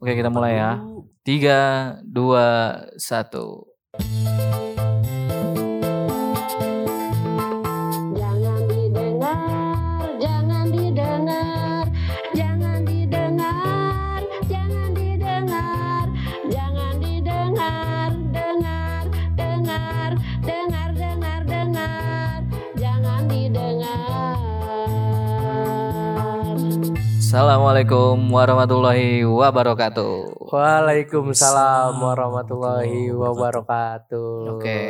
Oke kita mulai ya. Tiga, dua, satu. Assalamualaikum warahmatullahi wabarakatuh. Waalaikumsalam warahmatullahi wabarakatuh. Oke,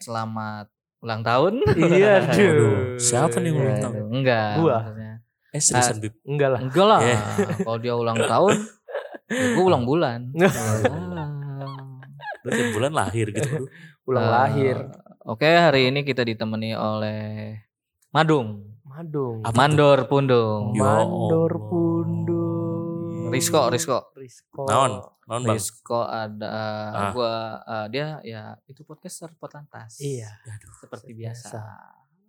selamat ulang tahun. Iya, aduh. siapa nih yang ulang tahun? Enggak. Gua. maksudnya. Eh seriusan Bib? Enggak lah. Enggak lah. Yeah. Kalau dia ulang tahun, ya gue ulang bulan. Tiap bulan lahir gitu. Ulang Eh, lahir. Oke, hari ini kita ditemani oleh Madung, Madung. Apa Mandor Pundung, Ya Mandor pundung. Rizko, Rizko. Rizko. Naon? Naon bang? Rizko ada Ah. gua eh, dia ya itu podcaster Potlantas. Iya. Aduh. Seperti biasa. Biasa.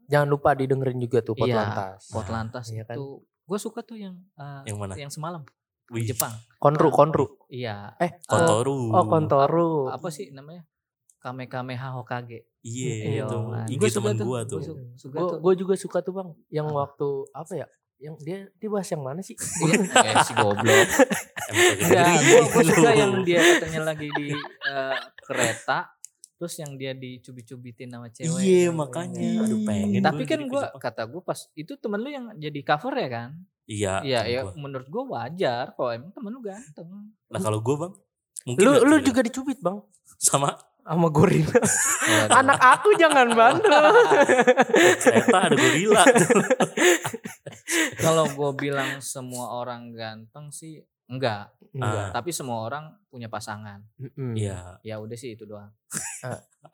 Jangan lupa didengerin juga tuh Iya, Potlantas. Potlantas Iya kan? itu gue suka tuh yang eh, Yang mana? Yang semalam Wih. Jepang. Konru, konru. Iya. Eh, Kontoru. Oh, kontoru. Apa sih namanya? Kamehameha Hokage. Iya itu. Iya. IG Gua suka temen gua tuh. Gue tuh. gue juga suka tuh bang. Yang Apa? waktu apa ya? Yang dia dia bahas yang mana sih? Iya, eh, si goblok. Gua, gua lu. suka yang dia katanya lagi di eh, kereta terus yang dia dicubit-cubitin sama cewek. Iya makanya. Aduh pengen. Tapi kan Jepang. kata gua pas itu temen lu yang jadi cover ya kan? Iya. Iya, ya gua. menurut gua wajar kalau emang temen lu ganteng. Lah kalau gua bang. Mungkin Lu lu ya? juga dicubit bang Sama sama gorila. Anak aku jangan bandel. kereta ada gorila. kalau gua bilang semua orang ganteng sih enggak, Enggak. tapi semua orang punya pasangan. Iya. Ya udah sih itu doang.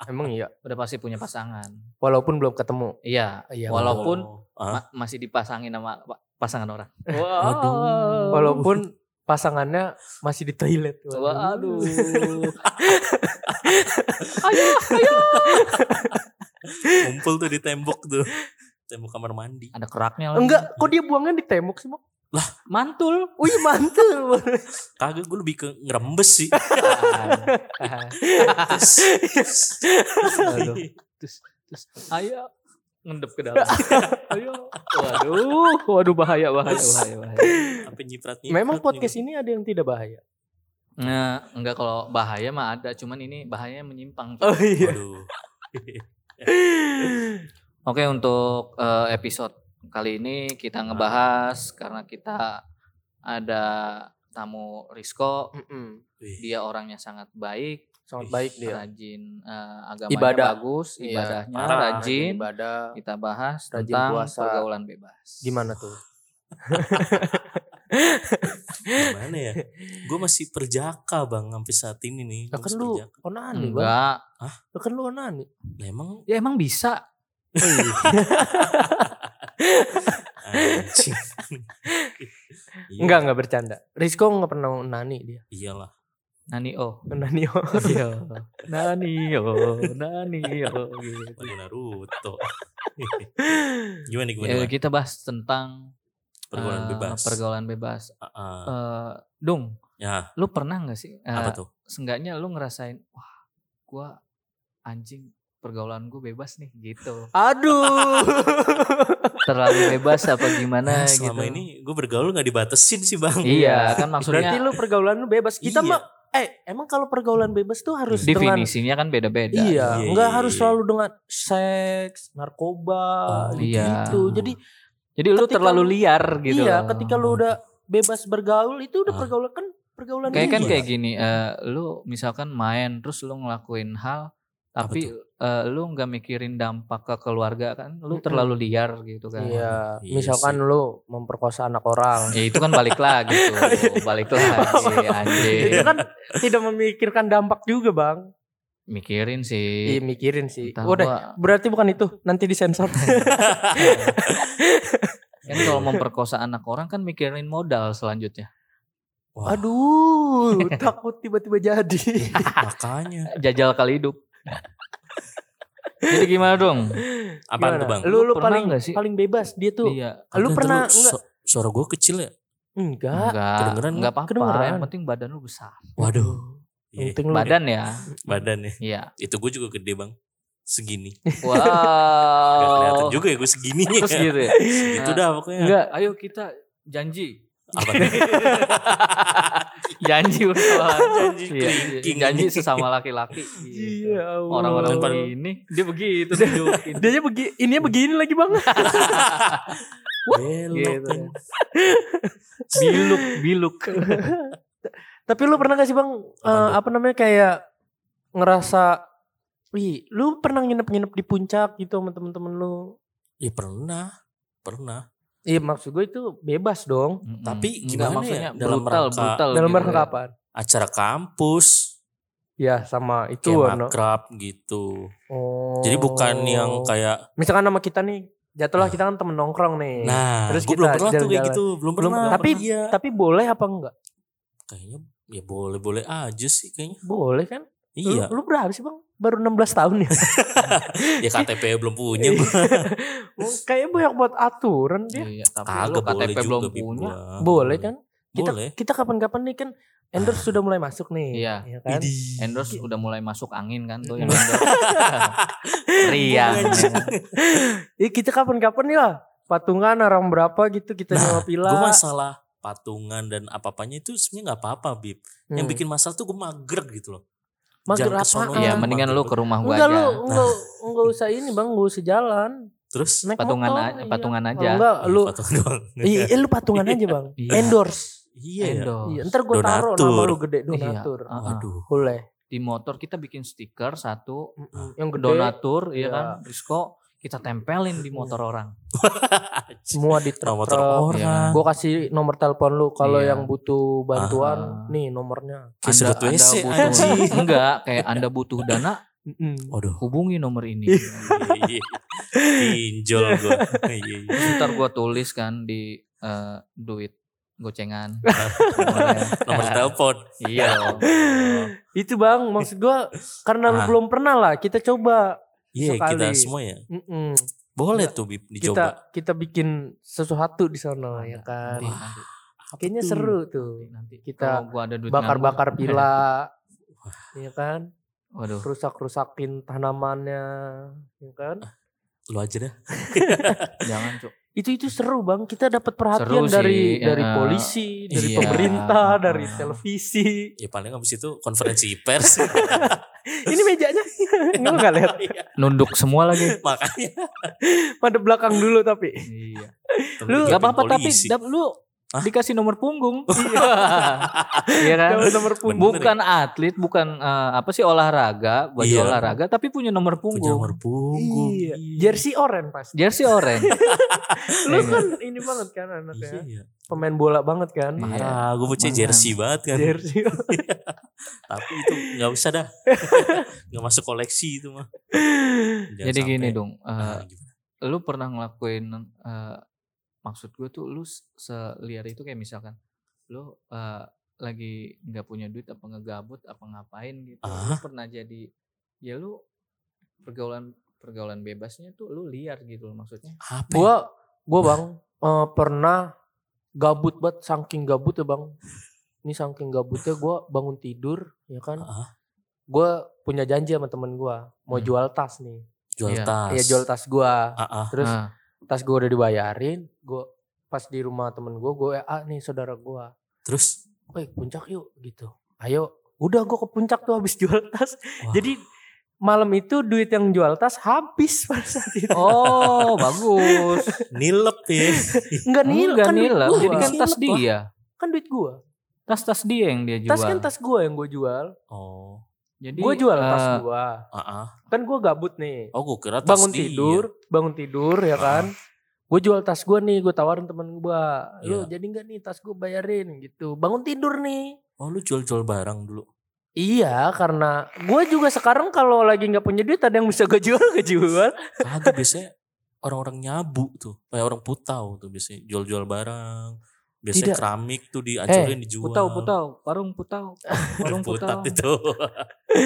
Emang iya. Udah pasti punya pasangan. Walaupun belum ketemu. Iya, Iya. walaupun Oh. Ma- masih dipasangin sama pa- pasangan orang. Waduh. Walaupun pasangannya masih di toilet. Waduh. ayo, ayo. Ngumpul tuh di tembok tuh. Tembok kamar mandi. Ada keraknya lagi. Enggak, kok dia buangnya di tembok sih, Bang? Mantul. Oh iya mantul. Kagak gue lebih ke ngerembes sih. Aduh. terus, terus, ayo ngendep ke dalam. ayo. Waduh, waduh bahaya, bahaya, bahaya, bahaya. Sampai nyiprat nyiprat. Memang podcast ini ada yang tidak bahaya. Nah, enggak kalau bahaya mah ada, cuman ini bahayanya menyimpang. Oh iya. Waduh. Oke, untuk eh, episode kali ini kita ngebahas karena kita ada tamu Rizko, Mm-mm. Wih, dia orangnya sangat baik, Sangat baik dia. rajin eh, agamanya Ibadah. bagus, Iya, ibadahnya parah. rajin. ibadah. Kita bahas Rajin tentang puasa. pergaulan bebas. Gimana tuh? Gimana ya? Gue masih perjaka bang sampai saat ini nih. Ya kan masih lu perjaka. onani, Bang. Enggak. Ya kan lu onani. Lah emang Ya emang bisa. anjing. Iya, Enggak, enggak bercanda. Rizko enggak pernah onani dia. Iyalah. Nani oh. Onani. oh. Iya. Nani oh, nani oh gitu. Lagi Naruto. gimana gimana? Ya, kita bahas tentang Pergaulan eh, bebas. Pergaulan bebas. Ah, ah. Eh, Dung, ya, lu pernah nggak sih? eh, apa tuh? Seenggaknya lu ngerasain, wah, gua anjing pergaulan gue bebas nih gitu. Aduh. Terlalu bebas apa gimana Nah, selama gitu. ini gue bergaul nggak dibatesin sih bang. Iya, kan maksudnya Berarti lu pergaulan lu bebas. Kita Iya. mah eh emang kalau pergaulan bebas tuh harus dengan definisinya kan beda-beda. Iya, Iya, enggak iya, harus iya. selalu dengan seks, narkoba, Oh, iya. gitu. Jadi Jadi lu terlalu lu- liar gitu. iya, ketika lu udah bebas bergaul itu udah Ah. pergaulan kan pergaulan kayak kan kayak gini, eh, lu misalkan main terus lu ngelakuin hal tapi eh, lu nggak mikirin dampak ke keluarga kan, lu terlalu liar gitu kan. Iya, Iya misalkan sih. lu memperkosa anak orang. Ya itu kan balik lagi tuh, balik lagi anjing. itu kan tidak memikirkan dampak juga, Bang. Mikirin Iya, sih. mikirin sih. Entah Udah, gua- berarti bukan itu. Nanti disensor. kan kalau memperkosa anak orang kan mikirin modal selanjutnya. Wah, Aduh, takut tiba-tiba jadi. makanya. Jajal kali hidup. Jadi gimana dong? Apaan Gimana? tuh bang? Lu lu Pernah paling nggak sih? paling bebas dia tuh. Iya. Lu pernah ntar enggak? su- suara gue kecil ya? Enggak. Enggak, kedengeran enggak apa-apa. Kedengeran. Yang penting badan lu besar. Waduh. Iya, Penting lu Badan ya. badan ya. Iya. Itu gue juga gede bang. Segini. Wow. Gak kelihatan juga ya gue segini. Terus gitu ya. Itu Nah, dah pokoknya. Enggak. Ayo kita janji. Apa tuh? janji. Janji Iya, kelingking. janji sesama laki-laki. Gitu. Iya. Orang-orang begini dia begitu tunjukin. Dia begini, ininya begini lagi bang. Gitu. kan. biluk, biluk. Tapi lu pernah gak sih bang, Apaan eh, tuh? apa namanya kayak ngerasa, wih, lu pernah nginep-nginep di puncak gitu sama temen-temen lu? Ya pernah. Pernah. Iya maksud gue itu bebas dong. Mm-mm. Tapi Enggak, gimana ya, maksudnya dalam brutal, rangka- brutal Dalam gitu rangka ya. kapan? Acara kampus. Ya sama itu. Kayak no. makrab gitu. Oh. Jadi bukan yang kayak. Misalkan nama kita nih, jatuhlah kita kan temen nongkrong nih. Nah, Terus gue kita belum pernah tuh kayak gitu. Belum Belum, pernah. tapi- iya. Tapi boleh apa enggak? Kayaknya ya boleh-boleh aja sih kayaknya. Boleh kan? Iya. Lu, lu berapa sih bang? Baru 16 tahun ya? ya KTP belum punya gue. Kayaknya banyak buat aturan dia. Iya, tapi lu Kagak KTP belum punya. Boleh kan? Kita Boleh. kita kapan-kapan nih kan endorse sudah mulai masuk nih. Iya. ya kan? Widih. Endorse udah mulai masuk angin kan tuh yang endorse. Riang. ya kita kapan-kapan ya patungan orang berapa gitu kita Nah, nyewa pila. Gue masalah patungan dan apa-apanya itu sebenarnya nggak apa-apa Bib. Yang Hmm. bikin masalah tuh gue mager gitu loh. Mager Jangan apaan? Iya, Mager mendingan lu banget. ke rumah gua Enggak aja. lu enggak enggak usah ini Bang, enggak usah jalan. Terus Naik Patungan motor, a- iya. patungan Kalau aja. Enggak Ih, lu patungan doang. iya eh, lu patungan aja Bang. Iya. Endorse. Iya ya. Endorse. Iya, ntar gua taruh nama lu gede Iya. donatur. Ah, ah. Waduh. Boleh. Di motor kita bikin stiker satu Mm-mm. Yang gede donatur ya Iya. kan. Risco kita tempelin di motor orang. semua di Nama motor truk. orang. Gua kasih nomor telepon lu kalau Iya. yang butuh bantuan, Ah. nih nomornya. Sedot WC butuh anjing. enggak kayak Anda butuh dana. Waduh. hubungi nomor ini. Iya. Pinjol gue. Iya. iya. Ntar gua tulis kan di eh, duit gocengan. Nomor telepon. iya. Itu Bang, maksud gua karena lu Ah. belum pernah lah, kita coba. Iya Sekali. kita semua ya. Mm-mm. Boleh Iya. tuh Kita dicoba. kita bikin sesuatu di sana ya kan. Nanti, Apa Kayaknya tuh? seru tuh. nanti. Kita Bakar-bakar pila. ya kan? Waduh. Rusak-rusakin tanamannya, ya kan? Lu aja dah. Jangan, Cuk. Itu itu seru, Bang. Kita dapat perhatian Seru sih, dari dari ya. polisi, dari Iya. pemerintah, dari Ah. televisi. Ya paling abis itu konferensi pers. Ini mejanya. Enggak enggak lihat. Iya, Nunduk semua lagi. Makanya. Pada belakang dulu tapi. iya. Lu- Gak apa-apa tapi dap, lu Hah? dikasih nomor punggung. Iya kan? Dapat nomor punggung. Bukan atlet, bukan eh, apa sih olahraga, baju Iya. olahraga, tapi punya nomor Punya punggung. nomor punggung. Iya. Jersey oranye pasti. Jersey oranye. Lu Iya. kan ini banget kan anaknya. Iya. Pemain bola banget kan. Iya. Gue punya jersey banget kan. Jersey. Tapi itu nggak usah dah. Nggak masuk koleksi itu mah. Jangan Jadi gini sampai. dong, eh, Nah, gimana? lu pernah ngelakuin eh, maksud gue tuh lu seliar itu kayak misalkan lu eh, lagi nggak punya duit apa ngegabut apa ngapain gitu lu Ah. pernah jadi ya lu pergaulan pergaulan bebasnya tuh lu liar gitu loh maksudnya Apa? ya? gua gua Bang eh, pernah gabut banget saking gabut ya Bang. Ini saking gabutnya gua bangun tidur ya kan. Ah, Gua punya janji sama temen gua mau Hmm. jual tas nih. jual Iya. tas. Iya jual tas gua. Ah, ah. Terus Nah, tas gua udah dibayarin, gua pas di rumah temen gua, gua WA nih saudara gua. Terus Woi puncak yuk gitu. Ayo. Udah gua ke puncak tuh habis jual tas. wah, Jadi malam itu duit yang jual tas habis pada saat itu. oh bagus nilep ya. Enggak nil, Enggak kan nilai gua. jadi kan tas Nilep, dia Kan duit gua. tas-tas dia yang dia jual Tas kan tas gua yang gua jual. Oh. Jadi Gua jual tas eh, gua. Ah, ah. Kan gua gabut nih. Oh, gue kira tas bangun dia. tidur, bangun tidur ya kan. Gue jual tas gua nih, gue tawarin temen gua. Lu Iya. jadi nggak nih tas gua bayarin gitu. Bangun tidur nih. Oh, lu jual-jual barang dulu. Iya, karena gue juga sekarang kalau lagi nggak punya duit ada yang bisa gue jual, gue jual. Kagak biasanya orang-orang nyabu tuh. Kayak orang putau tuh biasanya jual-jual barang. Biasanya Tidak. keramik tuh dihancurin dijual. putau putau warung putau warung Putat putau itu.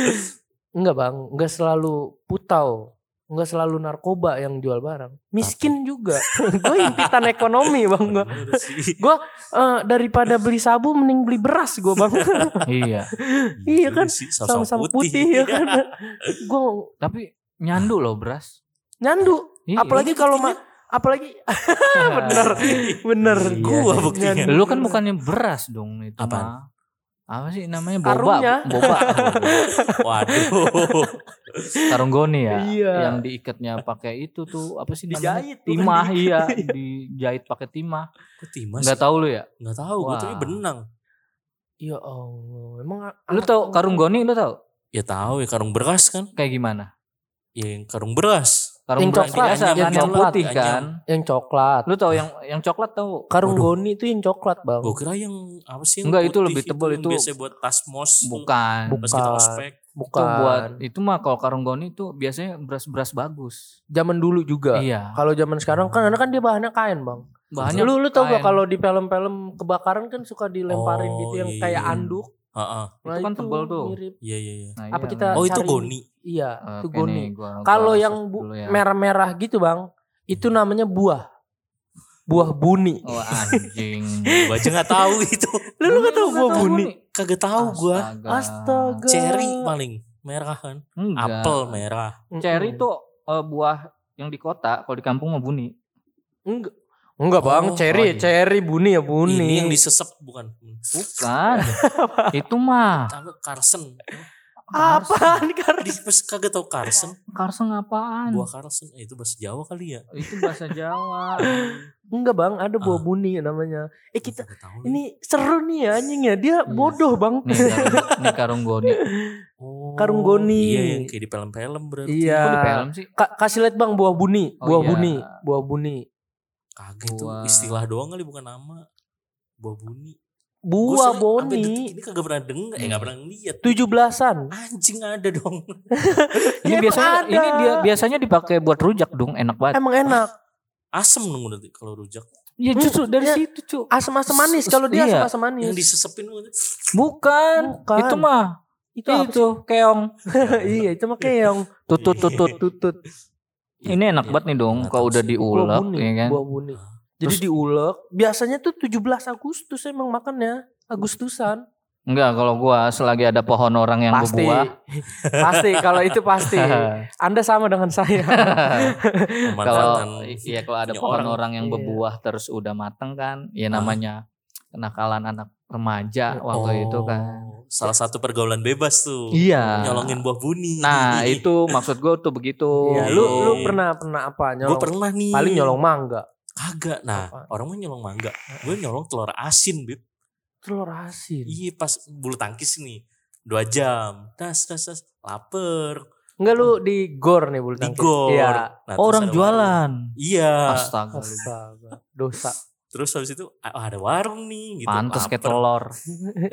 Enggak bang, enggak selalu putau. nggak selalu narkoba yang jual barang miskin juga gue impitan ekonomi bang gue sih. Eh, daripada beli sabu mending beli beras gue bang iya. Iya kan, sih, saus-saus sama-sama putih ya kan gue Tapi nyandu loh beras. nyandu Iya. apalagi kalau ma apalagi bener bener Iya. Gua buktinya. Nyandu. Lu kan bukannya beras dong itu mah. Apa sih namanya boba? Karungnya. Boba. Waduh. Karung goni ya. Iya. Yang diikatnya pakai itu tuh apa sih namanya? Dijahit, Timah diikat. iya, dijahit pakai timah. Kok timas? Enggak tahu lu ya? Enggak tahu, gue tapi Wah. benang. ya allah emang Lu tahu orang- karung goni lu tahu? Ya tahu ya karung beras kan? Kayak gimana? Ya yang karung beras. Karung Yang beras coklat, biasa yang kan yang coklat, putih kan. yang coklat Lu tahu yang yang coklat tahu? karung Waduh. goni itu yang coklat bang Gue kira yang apa sih yang Enggak, itu lebih tebal, itu biasa buat tas mos. Bukan. Bukan. Pas kita ospek. bukan Itu buat itu mah kalau karung goni itu biasanya beras-beras bagus. zaman dulu juga Iya. kalau zaman sekarang kan karena kan dia bahannya kain bang Bahannya lu lu tau gak kalau di film-film kebakaran kan suka dilemparin Oh, gitu yang iya, kayak anduk Heeh. Itu kan tebal tuh. mirip. Iya iya iya. Nah, apa iya. kita Oh itu cari- goni. iya itu Oke goni gua- gua kalau yang bu- ya. merah-merah gitu bang itu namanya buah buah buni Oh anjing. Gue aja nggak tahu itu. lu lu gak tau buah buni Kagak tahu gue. Astaga. Cherry paling merah kan. Enggak. Apel merah. Cherry itu eh, buah yang di kota, kalau di kampung mah buni. enggak enggak bang Oh, cherry oh iya. cherry buni ya buni Ini yang disesep bukan. Bukan. itu mah. Carson. apaan Di pas kagak tahu Carson. Karseng apaan? Buah Carson. Eh, itu bahasa Jawa kali ya. Itu bahasa Jawa. enggak bang ada buah Ah. buni namanya eh kita tahu ini seru nih ya anjing ya dia Iya. bodoh bang Nih karung, goni. Oh, Karung goni. Iya yang kayak di film-film berarti. Iya. Kok di film sih? Ka- kasih lihat bang buah buni Oh, buah iya. buni buah buni Kagak itu Buah. istilah doang kali bukan nama. Buah buni. Buah sampai boni detik Ini kagak pernah denger, eh Hmm. gak pernah ngeliat. tujuh belasan Anjing ada dong. Ini Ya, biasanya ada. ini dia biasanya dipakai buat rujak dong, enak banget. emang enak Asem dong berarti kalau rujak. Iya justru dari Iya. situ, cu. asam-asam manis kalau dia Iya. asam-asam manis Yang disesepin. Bukan. Bukan. Itu mah itu itu keong. iya itu mah keong Tutut tutut. tutut Ini enak banget nih dong Nggak kalau udah diulek ya kan. buah buni jadi diulek biasanya tuh 17 Agustus emang makannya Agustusan Enggak, kalau gua selagi ada pohon orang yang pasti berbuah. pasti kalau itu pasti anda sama dengan saya kalau iya kalau ada pohon orang. orang, yang Iya. berbuah terus udah mateng kan, ya Ah. namanya kenakalan anak remaja waktu itu kan. Salah satu pergaulan bebas tuh. Iya. Nyolongin buah buni. Nah, itu maksud gua tuh begitu. Iya, lu lu pernah pernah apa Gue nyolong pernah nih. paling nyolong mangga Kagak. Nah, Apa? orang mah nyolong mangga. Gue nyolong telur asin, Bib. telur asin Iya, pas bulu tangkis nih. Dua jam. Das, das, das. Laper. enggak lu di gor nih bulu Di tangkis gor. iya Nah, Oh, orang jualan. warung. Iya. Astaga. astaga dosa Terus habis itu ah, ada warung nih gitu. Pantes kayak telur.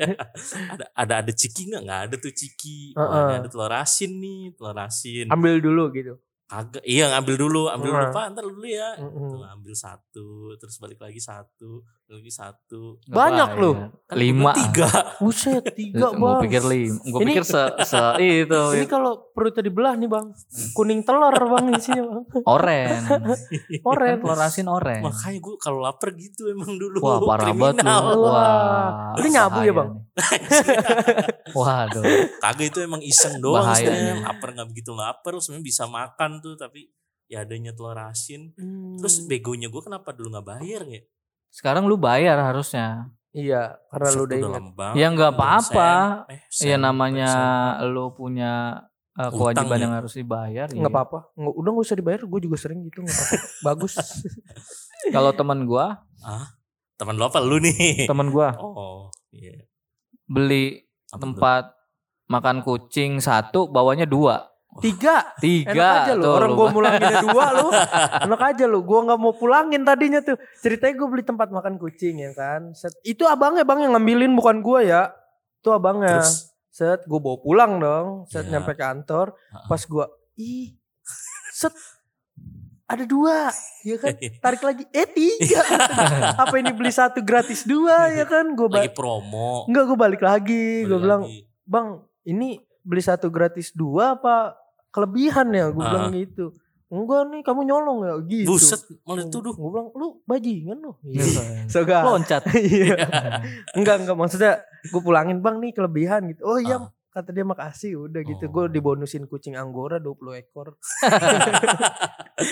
ada ada ada ciki nggak? Nggak ada tuh ciki. Heeh. Wah, ini ada telur asin nih, telur asin. ambil dulu gitu Kagak. Iya, ngambil dulu, ambil dulu Heeh. Pak, ntar dulu ya. Mm-mm. Tuh, ambil satu, terus balik lagi satu, lagi satu. Banyak lu. Kan Lima. tiga. buset tiga Gue bang pikir lima. Gue Ini- pikir se, se itu. ini kalau perutnya dibelah nih bang kuning telur bang isinya bang Oren. Oren. Kan telur asin oren. Makanya gue kalau lapar gitu emang dulu. Wah parah banget lu. Wah. Ini nyabu ya, Bang? Waduh. Kagak itu emang iseng doang Bahaya. Lapar nggak begitu lapar, sebenarnya bisa makan tuh tapi ya adanya telur asin. Hmm. Terus begonya gue kenapa dulu nggak bayar ya? Sekarang lu bayar harusnya. iya karena lu Set, udah ingat. Ya nggak apa-apa. SM, eh, Ya namanya SMA. lu punya uh, Utang kewajiban ya? yang harus dibayar. nggak iya. apa-apa udah nggak usah dibayar gue juga sering gitu nggak apa-apa bagus Kalau teman gua, Teman lo apa lu nih? teman gua Oh, iya. beli Apa tempat makan kucing satu, bawanya dua. Tiga. Tiga. enak aja lu. orang gue mulanginnya dua lu. Enak aja lu. Gue nggak mau pulangin tadinya tuh. Ceritanya gue beli tempat makan kucing ya kan? Set, itu abangnya bang yang ngambilin bukan gue ya. Itu abangnya. Terus? Set gue bawa pulang dong. Set Iya. nyampe kantor. Pas gue ih set. Ada dua ya kan? Tarik lagi eh tiga. Apa ini beli satu gratis dua ya kan? Gue lagi balik promo. enggak gue balik lagi. Gue bilang bang ini beli satu gratis dua apa kelebihan ya gue bilang Ah. gitu enggak nih kamu nyolong ya gitu. Buset, malah dituduh. Gue bilang lu bajingan lu. Iya. Soga. Loncat. Iya. enggak enggak maksudnya gue pulangin bang nih kelebihan gitu. Oh iya Ah. kata dia makasih udah gitu. Oh. Gue dibonusin kucing anggora 20 ekor.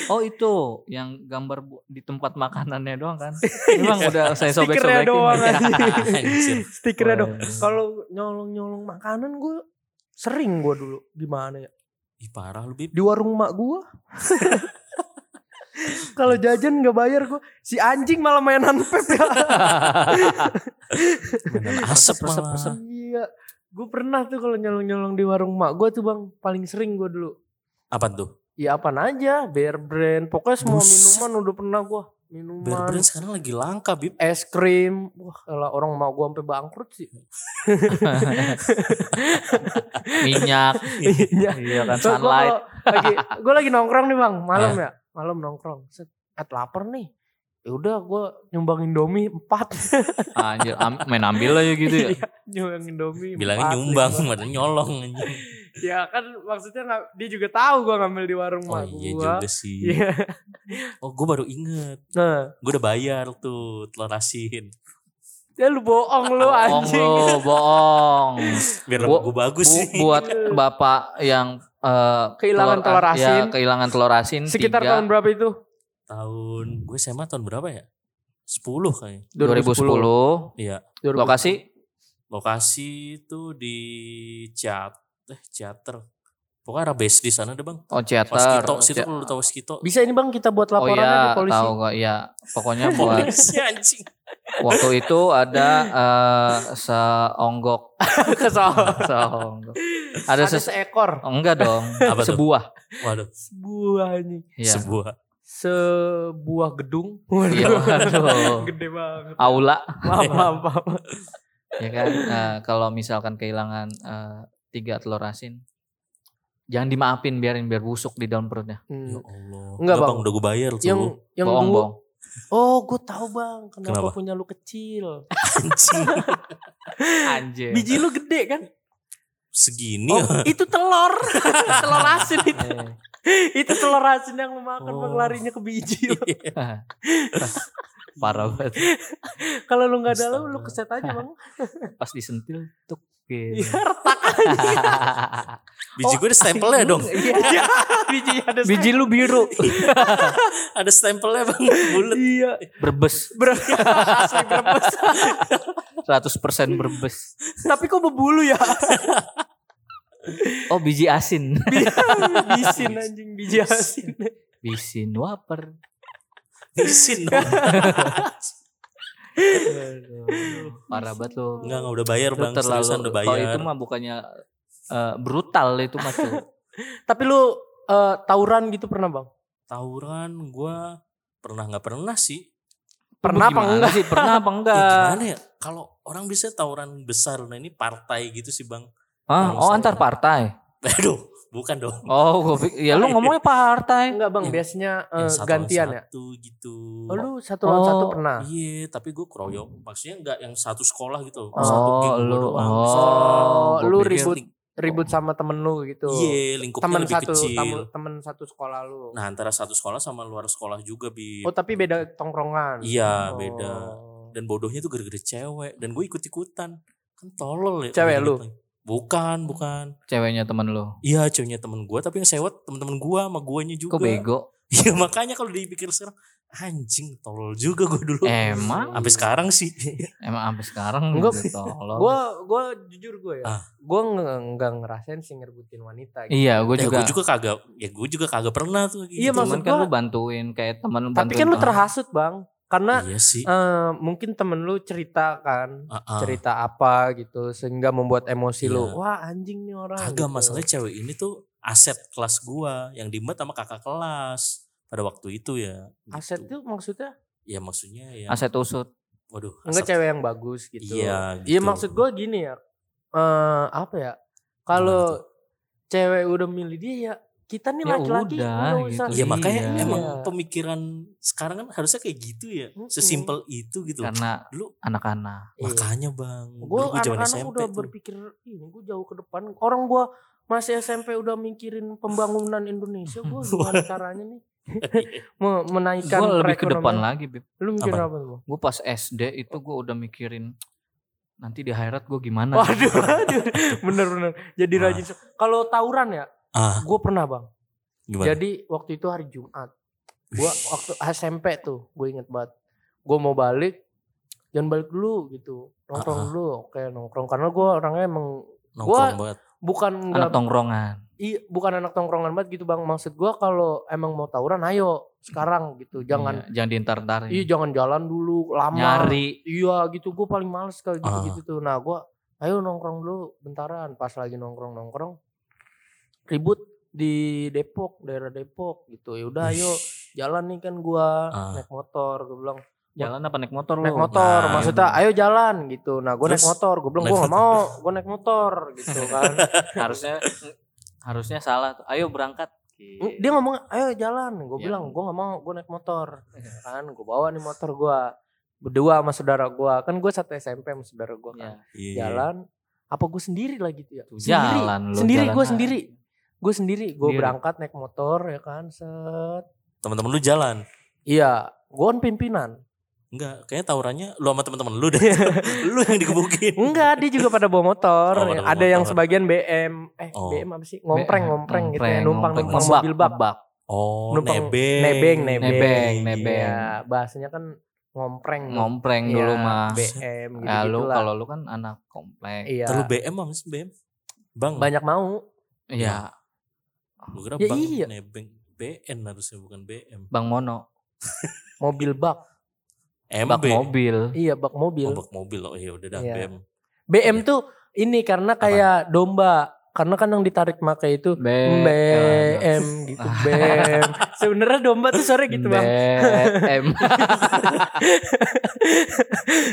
Oh itu yang gambar di tempat makanannya doang kan? Memang udah saya Stikernya sobek-sobekin. doang ya. Stikernya dong. Wah. Kalau nyolong-nyolong makanan gue sering gue dulu gimana ya Ih parah lu Bib. di warung mak gue. Kalau jajan nggak bayar gue si anjing malah mainan pep ya. Mainan asap Resep, resep, malah. resep. Iya. Gue pernah tuh kalau nyolong-nyolong di warung mak gue tuh bang paling sering gue dulu. Apa tuh? Ya apaan aja, Bear Brand, pokoknya semua Buset. minuman udah pernah gue. Bear Minuman, Brand sekarang lagi langka Bib. es krim, wah kalau orang mau gue sampai bangkrut sih. Minyak. Iya. Iya kan Gua- gua sunlight. kalau lagi gue lagi nongkrong nih bang malam Ah. ya malam nongkrong set at lapar nih ya udah gue nyumbang indomie empat Anjir, am- main ambil aja gitu ya. Iya, nyumbang indomie Bilangnya empat, nyumbang, padahal nyolong anjing. ya kan maksudnya nggak dia juga tahu gue ngambil di warung Oh iya gue juga sih. iya Oh gue baru inget. nah Gue udah bayar tuh telur asin. ya lu bohong lu Bohong anjing lo, bohong. Biar Bu- gue bagus Bu- sih. buat bapak yang eh, Kehilangan telur ya, asin. kehilangan telur asin sekitar tiga, tahun berapa itu Tahun gue SMA tahun berapa ya? 10 kayaknya. 2010. Iya. 2010. Lokasi Lokasi itu di Ciat eh Ciater. Pokoknya arah base di sana deh bang. oh theater. Waskito, situ Cia- kalau lu tahu Waskito. bisa ini bang kita buat Oh laporannya iya, di polisi tahu kok. Iya, pokoknya buat Polisi anjing. waktu itu ada eh seonggok kesal seonggok. Ada ada seekor Oh, enggak dong, Apa tuh? sebuah. Waduh, sebuah anjing Iya. sebuah. Sebuah gedung Iya, waduh. gede banget Aula maaf maaf, maaf. ya kan Eh, kalau misalkan kehilangan eh, tiga telur asin jangan dimaafin biarin biar busuk di dalam perutnya Hmm. Ya Allah. Enggak, Bang. udah gue bayar tuh. yang yang bohong bohong oh gue tahu bang kenapa, Kenapa? punya lu kecil anjing. anjir biji lu gede kan Segini oh ya. itu telur telur asin itu Eh, itu telur asin yang lu makan Oh. larinya ke biji Bang. parah banget kalau lu nggak ada lu lu keset aja bang pas disentil tuk gitu. Iya, retak aja. Biji gue ada stempelnya dong. Iya, biji ada biji lu biru ada stempelnya bang. Bulat. Iya. berbes Ber asli berbes. 100% berbes Tapi kok berbulu ya? Oh biji asin Bisin anjing biji asin. bisin waper Isin dong. parah banget lo Enggak, enggak udah bayar Lu bang. Seriusan udah kalau bayar. itu mah bukannya eh, brutal itu mah cuy. Tapi lu eh, tawuran gitu pernah bang? Tawuran gue pernah nggak pernah sih. Pernah apa enggak? sih pernah apa Ya, enggak gimana ya? Kalau orang bisa tawuran besar, nah ini partai gitu sih bang. Ah, oh antar partai Aduh, bukan dong. oh pik- ya lu ngomongnya partai Enggak bang, Yang- biasanya eh, Yang satu gantian lawan ya. Satu gitu. Oh lu satu lawan satu Oh, pernah? Iya, tapi gue keroyok. Maksudnya enggak yang satu sekolah gitu. Oh, satu geng lu- doang. oh, Oh, lu ribut ribut sama temen lu gitu. Iya, lingkupnya Temen lebih satu kecil. tamu- temen satu sekolah lu. Nah, antara satu sekolah sama luar sekolah juga bi. Oh tapi beda tongkrongan. Iya, Oh. beda. Dan bodohnya tuh gara-gara cewek. Dan gue ikut-ikutan. Kan tolol ya. Cewek lu? gitu. Bukan, bukan. ceweknya temen lu Iya, ceweknya temen gue. Tapi yang sewot temen-temen gue sama guanya juga. kok bego Iya, makanya kalau dipikir sekarang. Anjing, tolol juga gue dulu. emang Sampai sekarang sih. emang sampai sekarang Enggak, gitu tolong Gua gua jujur gue ya. Ah. Gua nge- nggak ngerasain sih ngerebutin wanita gitu. iya gue ya, juga gue juga kagak. Ya gue juga kagak pernah tuh. Iya, gitu. maksud cuman kan gua- lu bantuin kayak temen lu Tapi bantuin kan lu terhasut, Bang. Karena Iya sih. eh, mungkin temen lu cerita kan, Ah, ah. cerita apa gitu sehingga membuat emosi lu. Iya. Wah, anjing nih orang. Kagak gitu. masalahnya cewek ini tuh aset kelas gua yang dimet sama kakak kelas pada waktu itu ya. Aset gitu. tuh maksudnya Ya maksudnya ya. aset usut Waduh. enggak aset- cewek yang bagus gitu. Iya. Iya gitu. maksud gua gini ya. Eh apa ya? Kalau cewek udah milih dia ya kita nih Ya laki-laki udah, usah. gitu. Iya makanya Iya. emang Iya. pemikiran sekarang kan harusnya kayak gitu ya. Sesimpel itu gitu. karena Dulu anak-anak Iya. makanya bang. gue anak-anak udah tuh. berpikir ini gue jauh ke depan orang gue masih SMP udah mikirin pembangunan Indonesia, gue gimana caranya nih Me- menaikkan Gue lebih ke depan lagi, Bib. Lu mikir Apa? apa? Gue pas SD itu gue udah mikirin nanti di akhirat gue gimana. Waduh, waduh, bener-bener. Jadi Wah. rajin. Kalau tawuran ya, Ah, gue pernah bang. gimana? Jadi waktu itu hari Jumat, gue waktu SMP tuh, gue inget banget. Gue mau balik, jangan balik dulu gitu, nongkrong Ah. dulu, oke nongkrong karena gue orangnya emang Nongkrong banget. bukan Anak nggak tongkrongan. iya bukan anak tongkrongan banget gitu bang. Maksud gue kalau emang mau tawuran, ayo sekarang gitu, jangan Iya, jangan diintar-intar. iya jangan jalan dulu lama. Nyari. Iya gitu, gue paling males kalau Ah. gitu-gitu tuh. Nah gue, ayo nongkrong dulu bentaran. Pas lagi nongkrong-nongkrong, ribut di Depok, daerah Depok gitu. Ya udah ayo jalan nih kan gue Ah. naik motor. Gue bilang Jalan apa naik motor lu? naik motor, Nah, maksudnya ayo jalan gitu. Nah gue naik motor, gue bilang gue gak mau, gue naik motor gitu kan. harusnya harusnya salah tuh. Ayo berangkat. Mm, Dia ngomong ayo jalan, gue Ya. bilang gue gak mau, gue naik motor. Kan gue bawa nih motor gue berdua sama saudara gue kan gue satu SMP sama saudara gue kan Ya, Iya. jalan apa gue sendiri lagi tuh ya tuh sendiri jalan sendiri gue sendiri gue sendiri gue berangkat naik motor ya kan set Teman-teman lu jalan. iya gue kan pimpinan Enggak, kayaknya tawurannya lu sama teman-teman lu deh. lu yang digebukin. enggak dia juga pada bawa motor Oh, pada bawa ada yang motor. sebagian BM eh Oh. BM apa sih ngompreng Be- ngompreng gitu ya ngompreng, numpang ngompreng. numpang mobil bak ngebak. Oh, Numpang nebeng. nebeng nebeng Nebeng, nebeng. Iya, bahasanya kan ngompreng Ngompreng Iya, dulu mah. BM gitu Ya lu lah kalau lu kan anak komplek. iya Terus BM apa sih BM? Bang. banyak mau Iya, Gua kira Ya bang iya. nebeng. BN harusnya bukan BM. Bang Mono. mobil bak MB. Bak mobil. iya bak mobil Oh, bak mobil. Oh iya udah dah Iya. BM. BM tuh ini karena kayak domba karena kan yang ditarik pakai itu B BM gitu BM sebenarnya domba tuh sore gitu bang BM.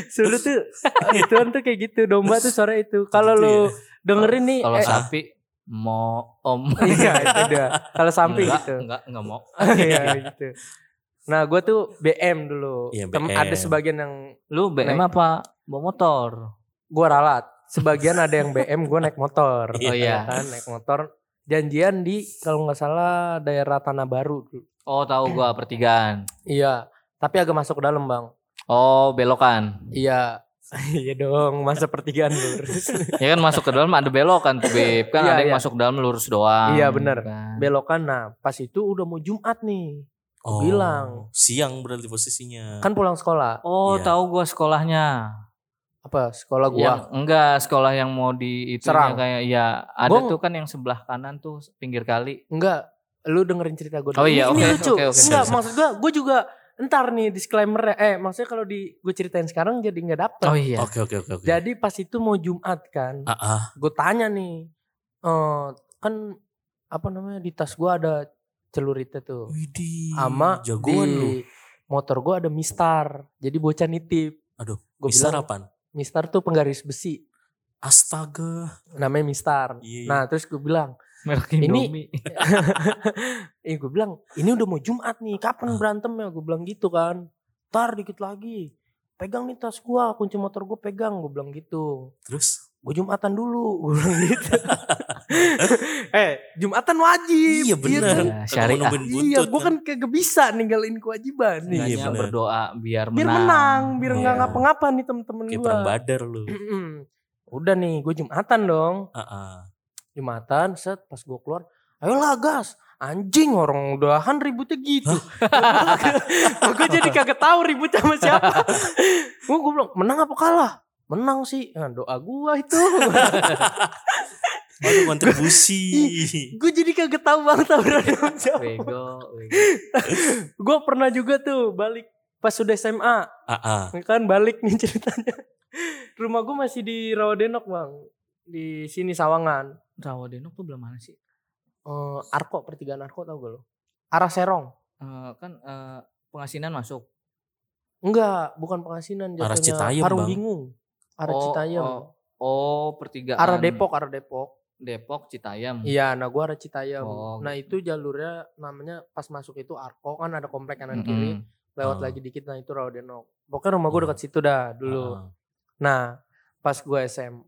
Sudah tuh ituan tuh kayak gitu domba tuh sore itu kalau Gitu lu ya? dengerin nih Kalau eh, sapi mau om. iya itu dia kalau sampai enggak, gitu enggak, enggak mau. iya gitu nah gue tuh BM dulu Iya, Tem- BM. ada sebagian yang Lu BM Naik. apa? Bawa motor. gue ralat sebagian ada yang BM gue naik motor Oh iya. kan naik motor janjian di kalau nggak salah daerah Tanah Baru. Oh, tahu gua pertigaan. iya tapi agak masuk ke dalam bang Oh, belokan. Iya. Iya dong, masa pertigaan lurus. Ya kan masuk ke dalam ada belokan tuh, Beb. Kan Iya, ada yang iya. masuk dalam lurus doang. Iya, bener. kan. Belokan nah, pas itu udah mau Jumat nih. Oh, bilang. siang berarti posisinya. Kan pulang sekolah. Oh, Iya. tahu gua sekolahnya. Apa? Sekolah gua. Yang enggak sekolah yang mau di itu Serang. kayak ya ada Gua- tuh kan yang sebelah kanan tuh pinggir kali. Enggak, lu dengerin cerita gue Oh iya, oke, oke, oke. Enggak, maksud gue, gue juga entar nih disclaimer eh maksudnya kalau di gue ceritain sekarang jadi nggak dapet. Oh iya. Oke oke oke oke. Jadi pas itu mau Jumat kan, ah, ah. gue tanya nih, eh kan apa namanya di tas gue ada celuritnya tuh, Widih, sama jagoan lu. di motor gue ada mistar, jadi bocah nitip. Aduh, gue Mistar bilang apaan? mistar tuh penggaris besi, Astaga. namanya mistar. Iya, iya. Nah terus gue bilang, Merek Ini- eh gue bilang ini udah mau Jumat nih, Ah. kapan berantem ya? Gue bilang gitu kan. Tar dikit lagi. Pegang nih tas gua, kunci motor gue pegang, gue bilang gitu. Terus? Gue Jumatan dulu, gue bilang gitu. eh, Jumatan wajib. Iya benar. kan? Ya, syariah. Kalau nungguin Iya, buntut gue kan kagak bisa ninggalin kewajiban nih. Iya, bener. berdoa biar menang. Biar menang, biar nggak Iya. ngapa-ngapa nih temen-temen Kayak gue. perang badar lu. Udah nih, gue Jumatan dong. Ah, ah. Jumatan, set pas gue keluar, ayolah gas. Anjing orang udahan ributnya gitu. gue jadi kagak tahu ribut sama siapa. gue gue bilang menang apa kalah? Menang sih. Nah, doa gua itu. Aduh kontribusi. gue jadi kagak tahu bang tawuran sama siapa. Bego, bego. Gue pernah juga tuh balik pas sudah SMA. ah, ah. Kan balik nih ceritanya. Rumah gue masih di Rawadenok bang. Di sini Sawangan. Rawadenok tuh belum mana sih? Eh, Arko, pertigaan Arko tau gak lo? Arah Serong. Eh, kan eh, pengasinan masuk. Enggak, bukan pengasinan Arah jatuhnya Citayam, Parung Bang. Bingung. Arah Oh, Citayam. oh. Oh, pertigaan. Arah Depok, arah Depok. Depok, Citayam. Iya, nah gua arah Citayam. Oh, nah, itu jalurnya namanya pas masuk itu Arko kan ada komplek kanan kiri, Mm-mm. lewat Oh. lagi dikit nah itu Rawadenok. Pokoknya rumah gua Oh. dekat situ dah dulu. Ah, Nah, pas gua SMK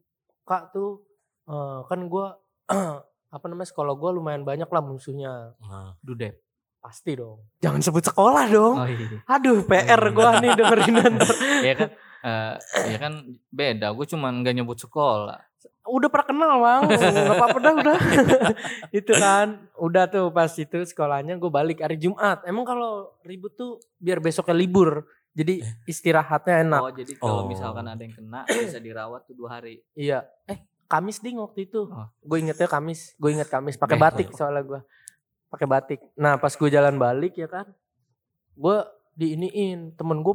tuh eh, kan gua apa namanya sekolah gue lumayan banyak lah musuhnya. Nah, Dudep. Pasti dong. Jangan sebut sekolah dong. Oh iya. Aduh PR gua nih dengerin ntar. ya kan eh ya kan beda gue cuman nggak nyebut sekolah Udah pernah kenal bang. Gak apa-apa dah udah. itu kan. Udah tuh pas itu sekolahnya gue balik hari Jumat. Emang kalau ribut tuh biar besoknya libur. Jadi istirahatnya enak. oh jadi kalau Oh. misalkan ada yang kena bisa dirawat tuh dua hari Iya. Eh Kamis ding waktu itu. Oh. Gue ingetnya Kamis. Gue inget Kamis. Pakai batik soalnya gue. Pakai batik. Nah pas gue jalan balik ya kan. Gue diiniin. Temen gue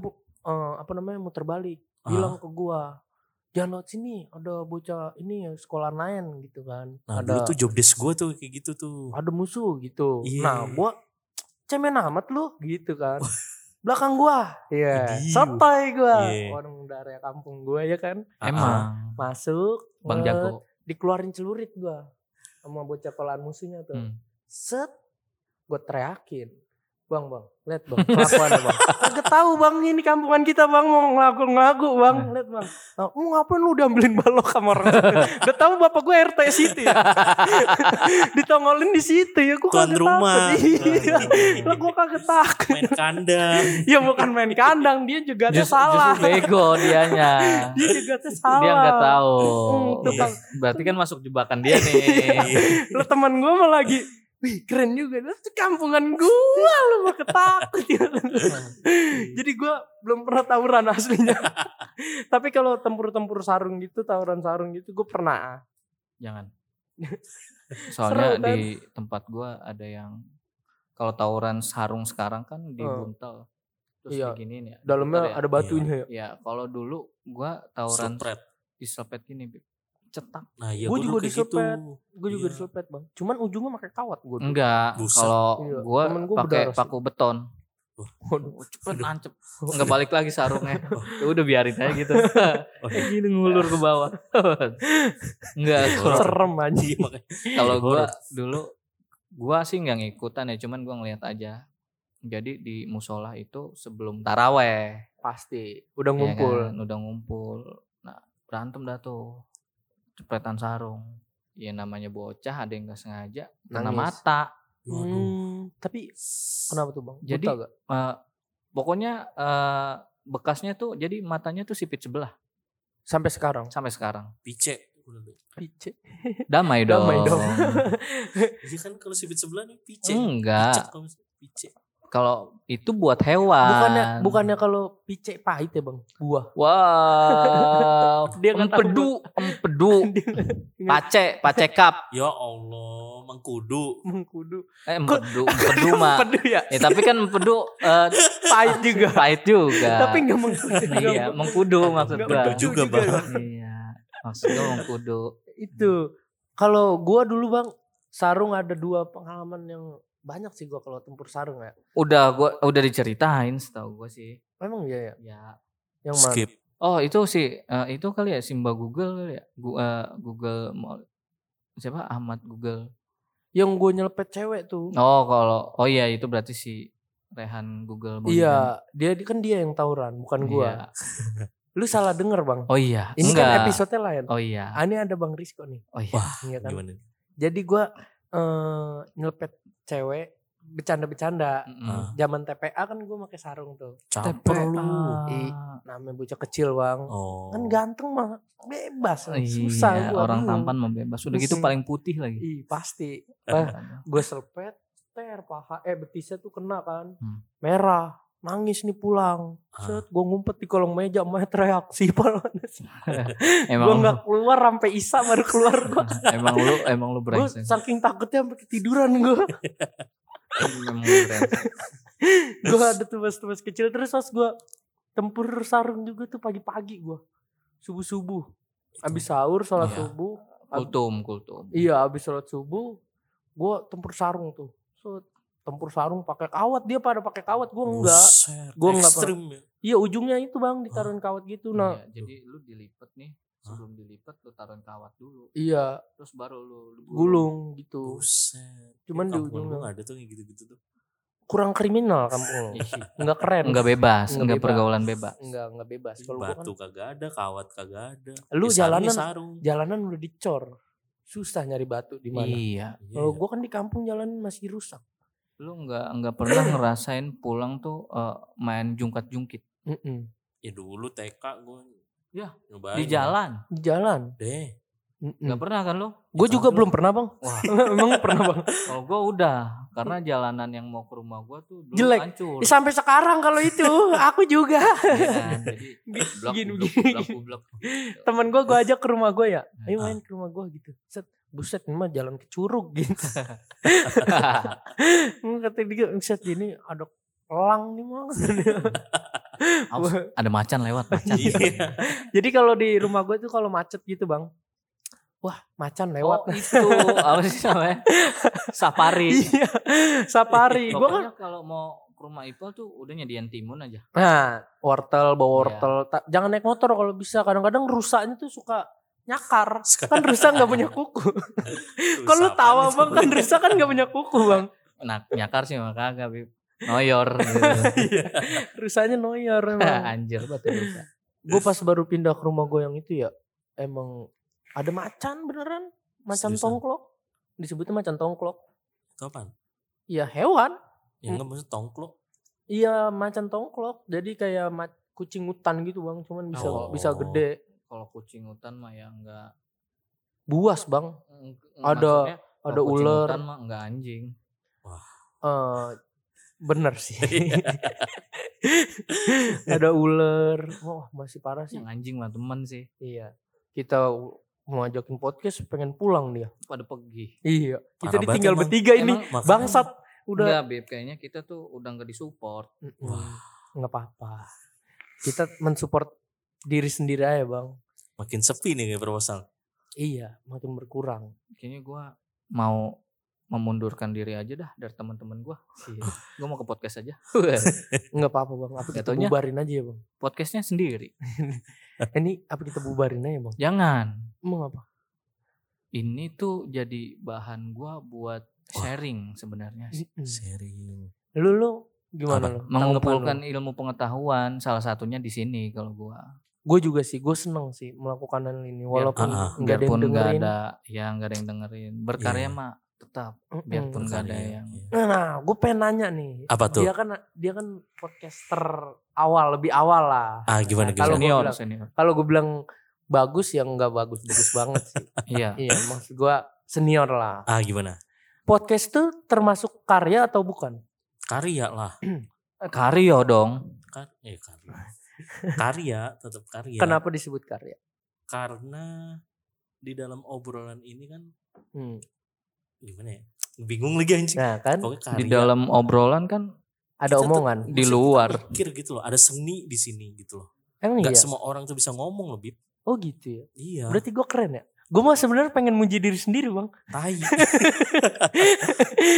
apa namanya muter balik. Bilang ke gue. Jangan lewat sini. Ada bocah ini ya sekolah lain gitu kan. nah ada dulu tuh job desk gue tuh kayak gitu tuh. ada musuh gitu. Iya. Nah gue cemen amat lu gitu kan. Belakang gua. Iya. Idiot. Sotoy gua. Iya. Orang dari kampung gua ya kan. Emang Masuk. bang nget, jago dikeluarin celurit gua sama bocah kolaan musuhnya tuh. Hmm. Set, gue teriakin. Bang, bang, lihat bang, kelakuannya bang. Kagak tahu bang, ini kampungan kita bang mau ngelagu-ngelagu bang, lihat bang. Nah, mau ngapain lu udah ambilin balok sama orang tahu bapak gue RT situ ya. Ditongolin di situ ya, gue kagak rumah. takut. Iya, lah gue kagak takut. Main kandang. Ya bukan main kandang, dia juga tuh salah. justru bego dianya Dia juga tuh salah. dia nggak tahu Hmm, tuh, Iya. Bang. berarti kan masuk jebakan dia nih Lo teman gue mah lagi Wih keren juga Itu kampungan gue Lu mah ketakut ya. Jadi gue belum pernah tawuran aslinya Tapi kalau tempur-tempur sarung gitu Tawuran sarung gitu Gue pernah jangan soalnya Seru kan? di tempat gua ada yang kalau tawuran sarung sekarang kan dibuntel terus Iya. diginiin ya Dalamnya ya. ada batunya ya ya kalau dulu gua tawuran Slepret. diselepet gini Bib. Cetak. Nah iya Gua gue juga gitu. diselepet. Gue juga Iya. diselepet bang. Cuman ujungnya pakai kawat gue enggak kalau Iya, gua pakai paku beton. Waduh. Oh, cepet nancep. Nggak balik lagi sarungnya. Ya udah biarin aja gitu. Oh, kayak gini ngulur ke bawah. Enggak kalau Serem aja Iya, makanya. kalau gua dulu gua sih nggak ngikutan ya cuman gua ngeliat aja. Jadi di musola itu sebelum taraweh. Pasti. Udah ya ngumpul. kan, udah ngumpul. Nah berantem dah tuh cepretan sarung ya namanya bocah ada yang nggak sengaja kena mata Waduh. Hmm, Tapi kenapa tuh bang? Jadi, Buta gak? Eh, pokoknya eh, bekasnya tuh jadi matanya tuh sipit sebelah Sampai sekarang sampai sekarang Pice. Pice damai dong Damai dong. Iya kan kalau sibit sebelah nih pice. enggak pice. Kalau itu buat hewan Bukannya bukannya kalau pice pahit ya bang? Buah. wow Dia empedu empedu pace pace cup Ya Allah, mengkudu. Mengkudu. eh empedu empedu mah Empedu ya. ya tapi kan empedu eh, Pahit juga. pahit juga Tapi nggak mengkudu. iya mengkudu maksud Nggak gua Empedu juga, Bang. iya maksud gua mengkudu Itu. Kalau gua dulu bang, sarung ada dua pengalaman yang banyak sih gua kalau tempur sarung ya. udah gua udah diceritain setahu gua sih Memang iya ya. ya Yang mana? Skip. Oh itu sih eh, itu kali ya Simba Google kali ya Gu- eh, Google mau- siapa Ahmad Google Yang gue nyelepet cewek tuh. oh kalau oh iya itu berarti si Rehan Google Bondan. Iya, dia kan dia yang tawuran, bukan gua. Iya. Lu salah denger bang. oh iya Ini enggak kan episode lain. oh iya Ah, ini ada bang Rizko nih. oh iya Wah, Iya kan? gimana? Jadi gua eh nyelepet cewek bercanda-bercanda. Mm-mm. Zaman TPA kan gue pakai sarung tuh. Caper lu. Ih, namanya bocah kecil bang. Oh. Kan ganteng mah bebas. Iya, Susah gua orang bingung. tampan mah bebas udah gitu paling putih lagi Ih pasti. gue selepet, ter paha, eh betisnya tuh kena kan. Hmm. Merah. Nangis nih pulang. Ah. Set, gue ngumpet di kolong meja, main teriak. Si gue emang nggak keluar sampai Isa baru keluar gue. emang lu emang lu gue brengsek saking takutnya sampai ketiduran gue. gue ada tugas-tugas kecil terus pas gue tempur sarung juga tuh pagi-pagi gue subuh subuh abis sahur sholat Iya. subuh kultum kultum iya abis sholat subuh gue tempur sarung tuh Set, tempur sarung pakai kawat dia pada pakai kawat gue enggak Gua enggak, ekstrim ya. iya ujungnya itu bang ditaruhin kawat gitu nah Iya, jadi lu dilipet nih sebelum dilipet lu taruhin kawat dulu iya terus baru lu, lu gulung gitu Buset. Cuman di Kampungan ujungnya. nggak ada tuh kayak gitu-gitu tuh. kurang kriminal kampung Ih, nggak keren enggak bebas Nggak pergaulan bebas nggak nggak bebas kalau gua kan Batu kagak ada, kawat kagak ada. Lu Ya, jalanan- sarung. jalanan udah dicor susah nyari batu di mana. Iya. Iya, Kalau iya. gua kan di kampung jalan masih rusak. Lu nggak nggak pernah ngerasain pulang tuh eh, main jungkat-jungkit Mm-mm. Ya dulu TK gue Ya, nyobain. di jalan. Di jalan. Deh. Nggak pernah kan lu? Gue juga kampung. belum pernah bang. Wah. Emang pernah bang. Kalau gua udah, karena jalanan yang mau ke rumah gua tuh dulu Jelek. hancur. Eh, Sampai sekarang kalau itu aku juga. Kan? Jadi blok, blok, blok, blok. Temen gue gue ajak ke rumah gue ya. Ayo Ah. main ke rumah gue gitu. Set. Buset ini mah jalan ke curug gitu. Kata dia set ini ada elang nih mah. Ada macan lewat macan. Iya. Jadi kalau di rumah gue tuh kalau macet gitu bang. Wah macan Oh lewat. itu apa sih namanya? Safari. Iya. Safari. Gue kan. Kalau mau ke rumah Ipal tuh udah nyediain timun aja. Nah wortel bawa Iya. wortel. Ta- Jangan naik motor kalau bisa. Kadang-kadang rusaknya tuh suka nyakar. Kan rusak nggak punya kuku. Kalau lu tawa bang kan rusak kan nggak punya kuku bang. Nah, nyakar sih mah kagak, Bib. Noyor gitu. Iya. Rusaknya noyor emang. Anjir batu rusa. gue pas baru pindah ke rumah gue yang itu ya emang ada macan beneran macan Seriusan? tongklok disebutnya macan tongklok Itu apaan? iya hewan Ya enggak maksudnya tongklok. iya macan tongklok jadi kayak ma- kucing hutan gitu bang cuman bisa Oh. bisa gede Kalau kucing hutan mah ya enggak buas bang Ada- ada ular hutan mah enggak anjing. Eh, bener sih Iya. ada ular wah masih parah sih Yang anjing mah temen sih. iya kita mau ajakin podcast pengen pulang dia Pada pergi. iya kita Parah banget ditinggal emang. bertiga ini Emang bangsat udah Enggak. Kayaknya kita tuh udah enggak disupport. Wah, nggak apa-apa. Kita mensupport diri sendiri aja bang. Makin sepi nih kayak proposal. Iya, makin berkurang. Kayaknya gua mau memundurkan diri aja dah dari teman-teman gua. Iya. Gua mau ke podcast aja. Nggak apa-apa bang. Apa kita Jatuhnya- bubarin aja ya bang? Podcastnya sendiri. Ini apa kita bubarin aja bang? Jangan. Emang apa? Ini tuh jadi bahan gua buat sharing sebenarnya sih. Mm. Sharing. Lu lu gimana Apa? lu? mengumpulkan ilmu pengetahuan salah satunya di sini kalau gua Gue juga sih, gue seneng sih melakukan hal ini walaupun Ah, ah. nggak ada yang dengerin. ada ya nggak ada yang dengerin berkarya Iya. mah tetap Mm-mm. biarpun nggak ada yang iya. Nah, gue pengen nanya nih. Apa tuh? Dia kan dia kan podcaster awal, lebih awal lah. Ah gimana Kalau gimana? gua senior bilang- senior Kalau gue bilang bagus ya nggak bagus bagus banget sih. iya Iya, maksud gue senior lah. Ah gimana? Podcast tuh termasuk karya atau bukan? Karya lah. Karyo dong Kan, eh karya. Karya tetap karya. Kenapa disebut karya? Karena di dalam obrolan ini kan Hmm. gimana ya? Bingung lagi anjing. Nah kan karya. di dalam obrolan kan ada omongan. di luar. mikir gitu loh. Ada seni di sini gitu loh. Emang Gak iya? semua orang tuh bisa ngomong lebih. Oh gitu ya. Iya. Berarti gue keren ya? Gue mah sebenarnya pengen muji diri sendiri bang. Tai.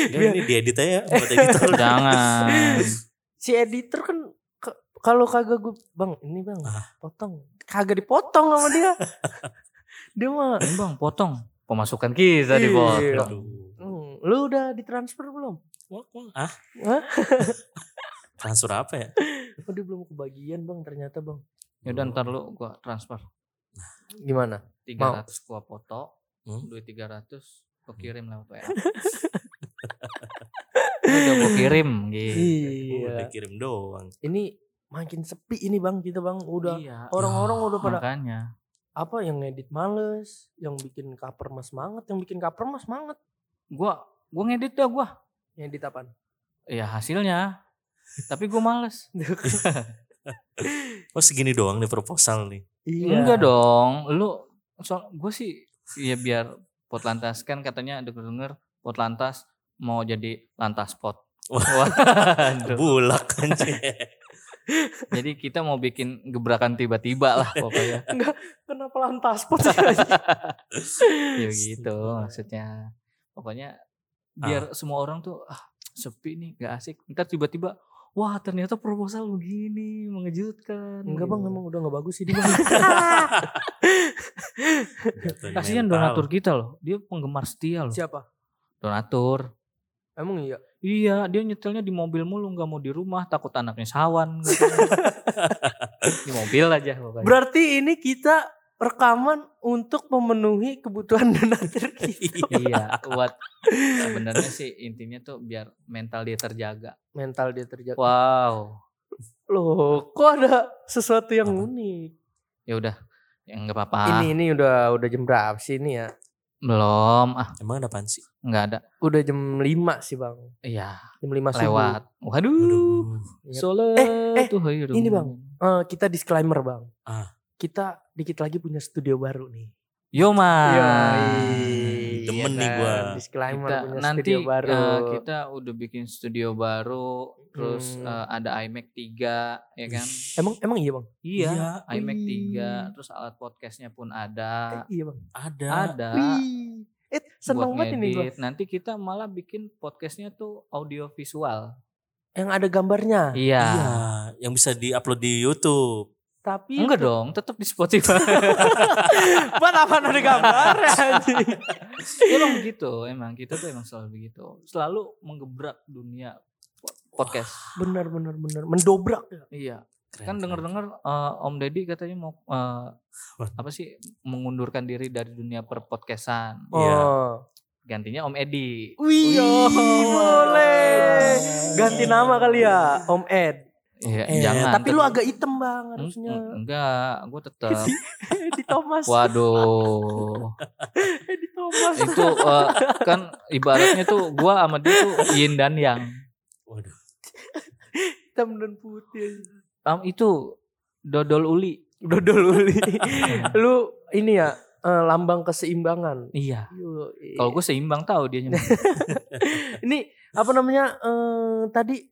Ini diedit aja buat editor. jangan Si editor kan kalau kagak gue bang ini bang Ah. potong kagak dipotong sama dia. dia mah Ini bang potong pemasukan kita Iya. dipotong Aduh. hmm, lu udah ditransfer belum? Wah, wah, ah. Transfer apa ya? Oh dia belum kebagian bang ternyata bang. ya udah ntar lu gua transfer Gimana? 300 gua foto Hmm? duit 300 gua kirim lewat WA udah gua kirim gitu Iya. Udah kirim doang. Ini makin sepi ini bang kita bang. Udah iya orang-orang udah pada makanya apa yang ngedit males, yang bikin cover mas semangat, yang bikin cover mas semangat. gua gua ngedit ya gua Yang edit apaan? ya hasilnya tapi gua males Oh segini doang nih proposal nih. Iya. enggak dong lu soal gue sih ya biar potlantas kan katanya denger denger potlantas mau jadi lantas pot Wah. Bulak anjing. Jadi kita mau bikin gebrakan tiba-tiba lah pokoknya. Kenapa lantas pot? ya gitu maksudnya. Pokoknya biar semua orang tuh ah sepi nih gak asik. Ntar tiba-tiba wah ternyata proposal begini mengejutkan. Enggak gitu. bang, emang udah gak bagus sih dia kasihan donatur kita loh dia penggemar setia loh. Siapa? donatur. Emang iya. Iya, dia nyetelnya di mobil mulu, nggak mau di rumah, takut anaknya sawan. katanya. di mobil aja pokoknya. Berarti ini kita rekaman untuk memenuhi kebutuhan donatur kita. iya buat sebenarnya sih intinya tuh biar mental dia terjaga Mental dia terjaga. wow Loh, kok ada sesuatu yang Apa? unik? ya udah ya nggak apa-apa Ini ini udah udah jam berapa sih ini ya? Belum ah Emang ada apaan sih? nggak ada Udah jam 5 sih, Bang. iya Jam 5 subuh. lewat waduh Aduh. Iya. Sholat Eh, eh, tuh, ini, Bang. Eh, kita disclaimer, Bang. Ah. Kita dikit lagi punya studio baru nih. Yo mas. Yoi, Demen iya nih kan? gua. Disclaimer Kita punya nanti studio baru. eh, kita udah bikin studio baru, terus Hmm. eh, ada iMac 3 ya kan? Emang emang iya, Bang? Iya, Iya. iMac 3, Wih. terus alat podcastnya pun ada. Eh, iya, Bang. Ada. Ada. Wih. Eh, seneng banget ini gua. Nanti kita malah bikin podcastnya tuh audio visual. Yang ada gambarnya. Iya. Iya, yang bisa diupload di YouTube. Tapi Enggak dong, tetap di Spotify. Buat apa ada gambarnya anjing? emang begitu, emang kita tuh emang selalu begitu. Selalu menggebrak dunia po- podcast. Bener bener bener mendobrak ya. Iya. Keren, kan dengar-dengar eh, Om Deddy katanya mau What? apa sih mengundurkan diri dari dunia perpodcastan. Iya. Oh. Gantinya Om Edi. Wih, boleh. Ganti nama kali ya, Om Ed. Iya, Eh, jangan. Tapi lu agak hitam bang harusnya. eng- enggak, gue tetap. Di Thomas. Waduh. Di Thomas. itu eh, kan ibaratnya tuh gua sama dia tuh yin dan yang. Waduh. Hitam dan putih. Am, itu dodol uli. Dodol uli. lu ini ya eh, lambang keseimbangan. Iya. Yo, Kalau gue seimbang tahu dia nyebut. ini apa namanya eh, tadi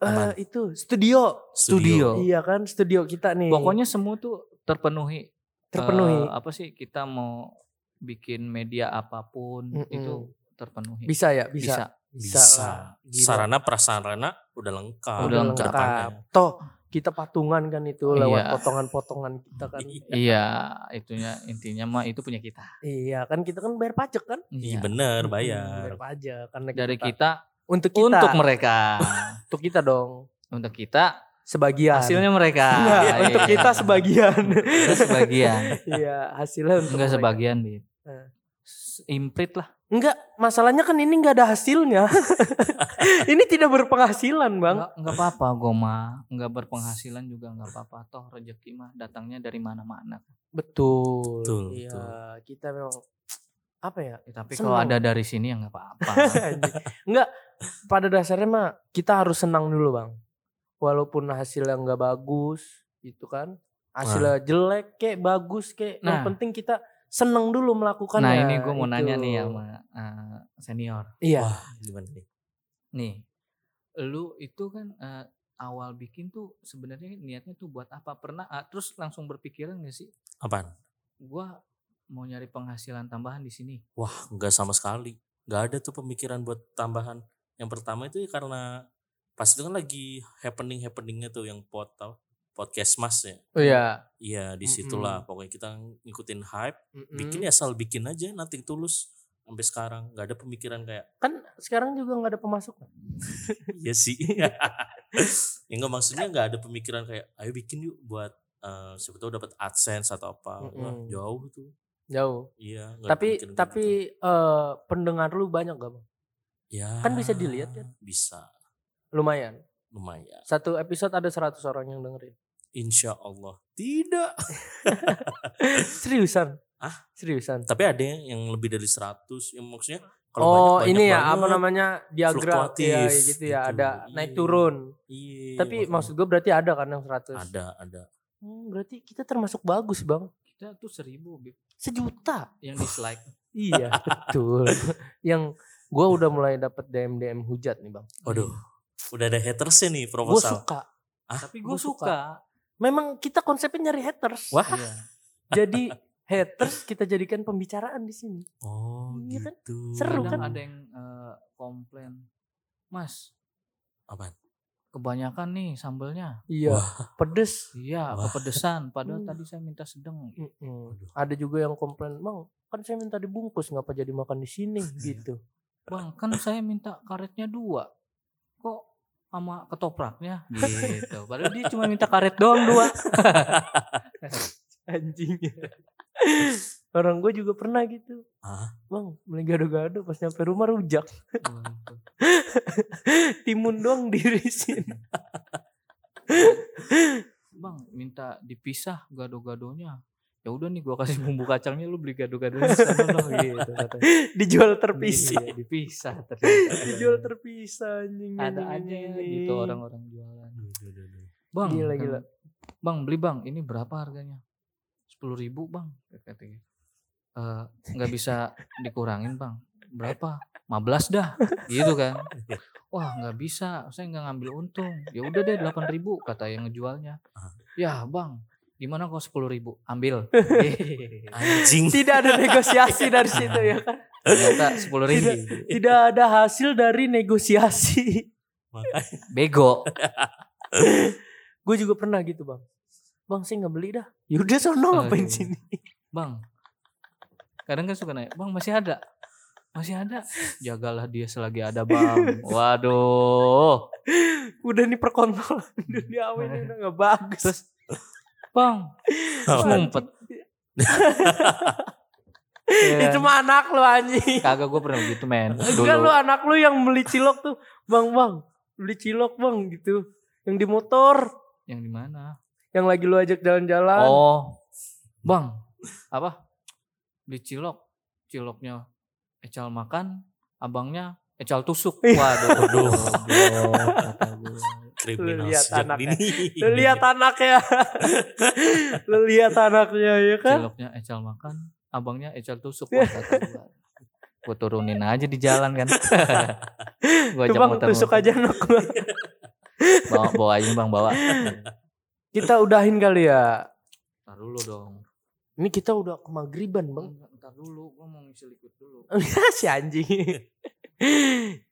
eh, Apaan? itu studio. Studio. Iya kan studio kita nih. Pokoknya semua tuh terpenuhi. terpenuhi. Eh, apa sih kita mau bikin media apa pun Mm-mm. itu terpenuhi. bisa ya, bisa. Bisa. Bisa. Bisa. Sarana prasarana udah lengkap. Udah lengkap. depannya. Toh kita patungan kan itu lewat Iya. potongan-potongan kita kan. Iya, itunya intinya mah itu punya kita. iya kan kita kan bayar pajak kan? Iya Iya. bener Mm-mm, bayar. pajak karena Dari kita, kita untuk kita untuk mereka. untuk kita dong untuk kita sebagian. hasilnya mereka. Iya. untuk kita sebagian. Kita sebagian. Iya, hasilnya untuk Enggak mereka. sebagian, Dit. Eh. Imprit lah. Enggak, masalahnya kan ini enggak ada hasilnya. ini tidak berpenghasilan, Bang. Enggak enggak apa-apa, gue mah enggak berpenghasilan juga enggak apa-apa. Toh rezeki mah datangnya dari mana-mana. Betul. Betul, Iya, kita memang apa ya? Ya, tapi Senang. kalau ada dari sini ya enggak apa-apa. Enggak, pada dasarnya mah kita harus senang dulu, Bang. Walaupun hasilnya enggak bagus, gitu kan. Hasilnya jelek kek, bagus kek. Yang Nah. penting kita senang dulu melakukannya. nah, ini gue mau nanya Itu. nih sama eh, senior. Iya. Wah gimana nih? Nih, lu itu kan eh, awal bikin tuh sebenarnya niatnya tuh buat apa? Pernah ah, terus langsung berpikiran gak sih? Apaan? Gua mau nyari penghasilan tambahan di sini. Wah nggak sama sekali. Nggak ada tuh pemikiran buat tambahan. Yang pertama itu ya karena pas itu kan lagi happening happeningnya tuh yang pot tau podcast mas ya. Oh iya. Iya di situlah pokoknya kita ngikutin hype. Mm-mm. Bikin ya asal bikin aja nanti tulus sampai sekarang nggak ada pemikiran kayak Kan sekarang juga nggak ada pemasukan. iya sih. ya nggak maksudnya nggak ada pemikiran kayak ayo bikin yuk buat eh, siapa tahu dapat adsense atau apa. Wah, Mm-mm. jauh tuh. Jauh. Iya. Tapi tapi eh, pendengar lu banyak gak bang? ya kan bisa dilihat kan? Bisa Lumayan. lumayan. Satu episode ada 100 orang yang dengerin. Insya Allah tidak. Seriusan? Ah? Seriusan? Tapi ada yang yang lebih dari 100 yang maksudnya kalau oh banyak, banyak ini ya banget. apa namanya diagram Fluktuatif ya gitu ya gitu. ada naik Iya. turun. Iya. Tapi maksud gue berarti ada kan yang 100. ada ada. Hmm, berarti kita termasuk bagus bang. Kita tuh seribu Bib, Sejuta. yang dislike. iya betul. yang gue udah mulai dapat DM DM hujat nih bang. Waduh. Udah ada hatersnya nih Gue proposal. suka. Ah, Tapi gua gue suka. suka. Memang kita konsepnya nyari haters. Wah. Iya. Jadi haters kita jadikan pembicaraan di sini. Oh Iya kan? gitu. Seru Kadang kan? ada yang eh, komplain, Mas, Apaan? Kebanyakan nih sambelnya. Iya. Pedes. Iya, Wah. kepedesan. Padahal Hmm. tadi saya minta sedang. Mm-mm. Ada juga yang komplain, Bang, kan saya minta dibungkus, ngapa jadi makan di sini gitu. Bang, kan saya minta karetnya dua. Kok sama ketopraknya gitu. Padahal dia cuma minta karet doang dua. Anjing. Orang gue juga pernah gitu. Ah. Bang, beli gado-gado pas nyampe rumah rujak. Timun doang dirisin. Bang, minta dipisah gado-gadonya. Ya udah nih gua kasih bumbu kacangnya lu beli gado-gadonya sana loh gitu katanya. Dijual terpisah. Iya, dipisah ternyata. Dijual terpisah anjing. Ada aja gitu orang-orang jualan. Bang, Gila, gila. Bang, beli bang. Ini berapa harganya? Sepuluh ribu bang. Katanya. Eh, nggak bisa dikurangin bang. Berapa? 15 dah. Gitu kan. Wah nggak bisa. Saya nggak ngambil untung. Ya udah deh 8 ribu kata yang ngejualnya. Ya bang. Gimana kok sepuluh ribu? Ambil. Anjing. Tidak ada negosiasi dari situ ya kan. Ternyata sepuluh ribu. Tidak ada hasil dari negosiasi. Makanya Bego. Gue juga pernah gitu bang. Bang saya nggak beli dah. Yaudah sono ngapain sini. Bang. Kadang kan suka nanya, bang masih ada? Masih ada? Jagalah dia selagi ada bang. Waduh. Udah nih perkontrolan dunia ini udah gak bagus. Terus, bang. Terus ngumpet. Iya. Itu mah anak lu anjing. Kagak gue pernah gitu men. Enggak lu anak lu yang beli cilok tuh. Bang bang. Beli cilok bang gitu. Yang di motor. Yang di mana? Yang lagi lu ajak jalan-jalan. Oh. Bang. Apa? Beli cilok. Ciloknya Ecal makan. Abangnya Ecal tusuk. Iya. Waduh. Waduh. Kriminal lihat anaknya. Lu lihat anaknya. lu lihat anaknya ya kan. Ciloknya Ecal makan. Abangnya Ecal tusuk. Wah, kata gue. Gue turunin aja di jalan kan. gue Tuh bang tusuk aja gua. Bawa, bawa aja bang bawa. Kita udahin kali ya. Ntar dulu dong. Ini kita udah kemagriban bang. Bang, ntar dulu. Gue mau ngisi liquid dulu. si anjing.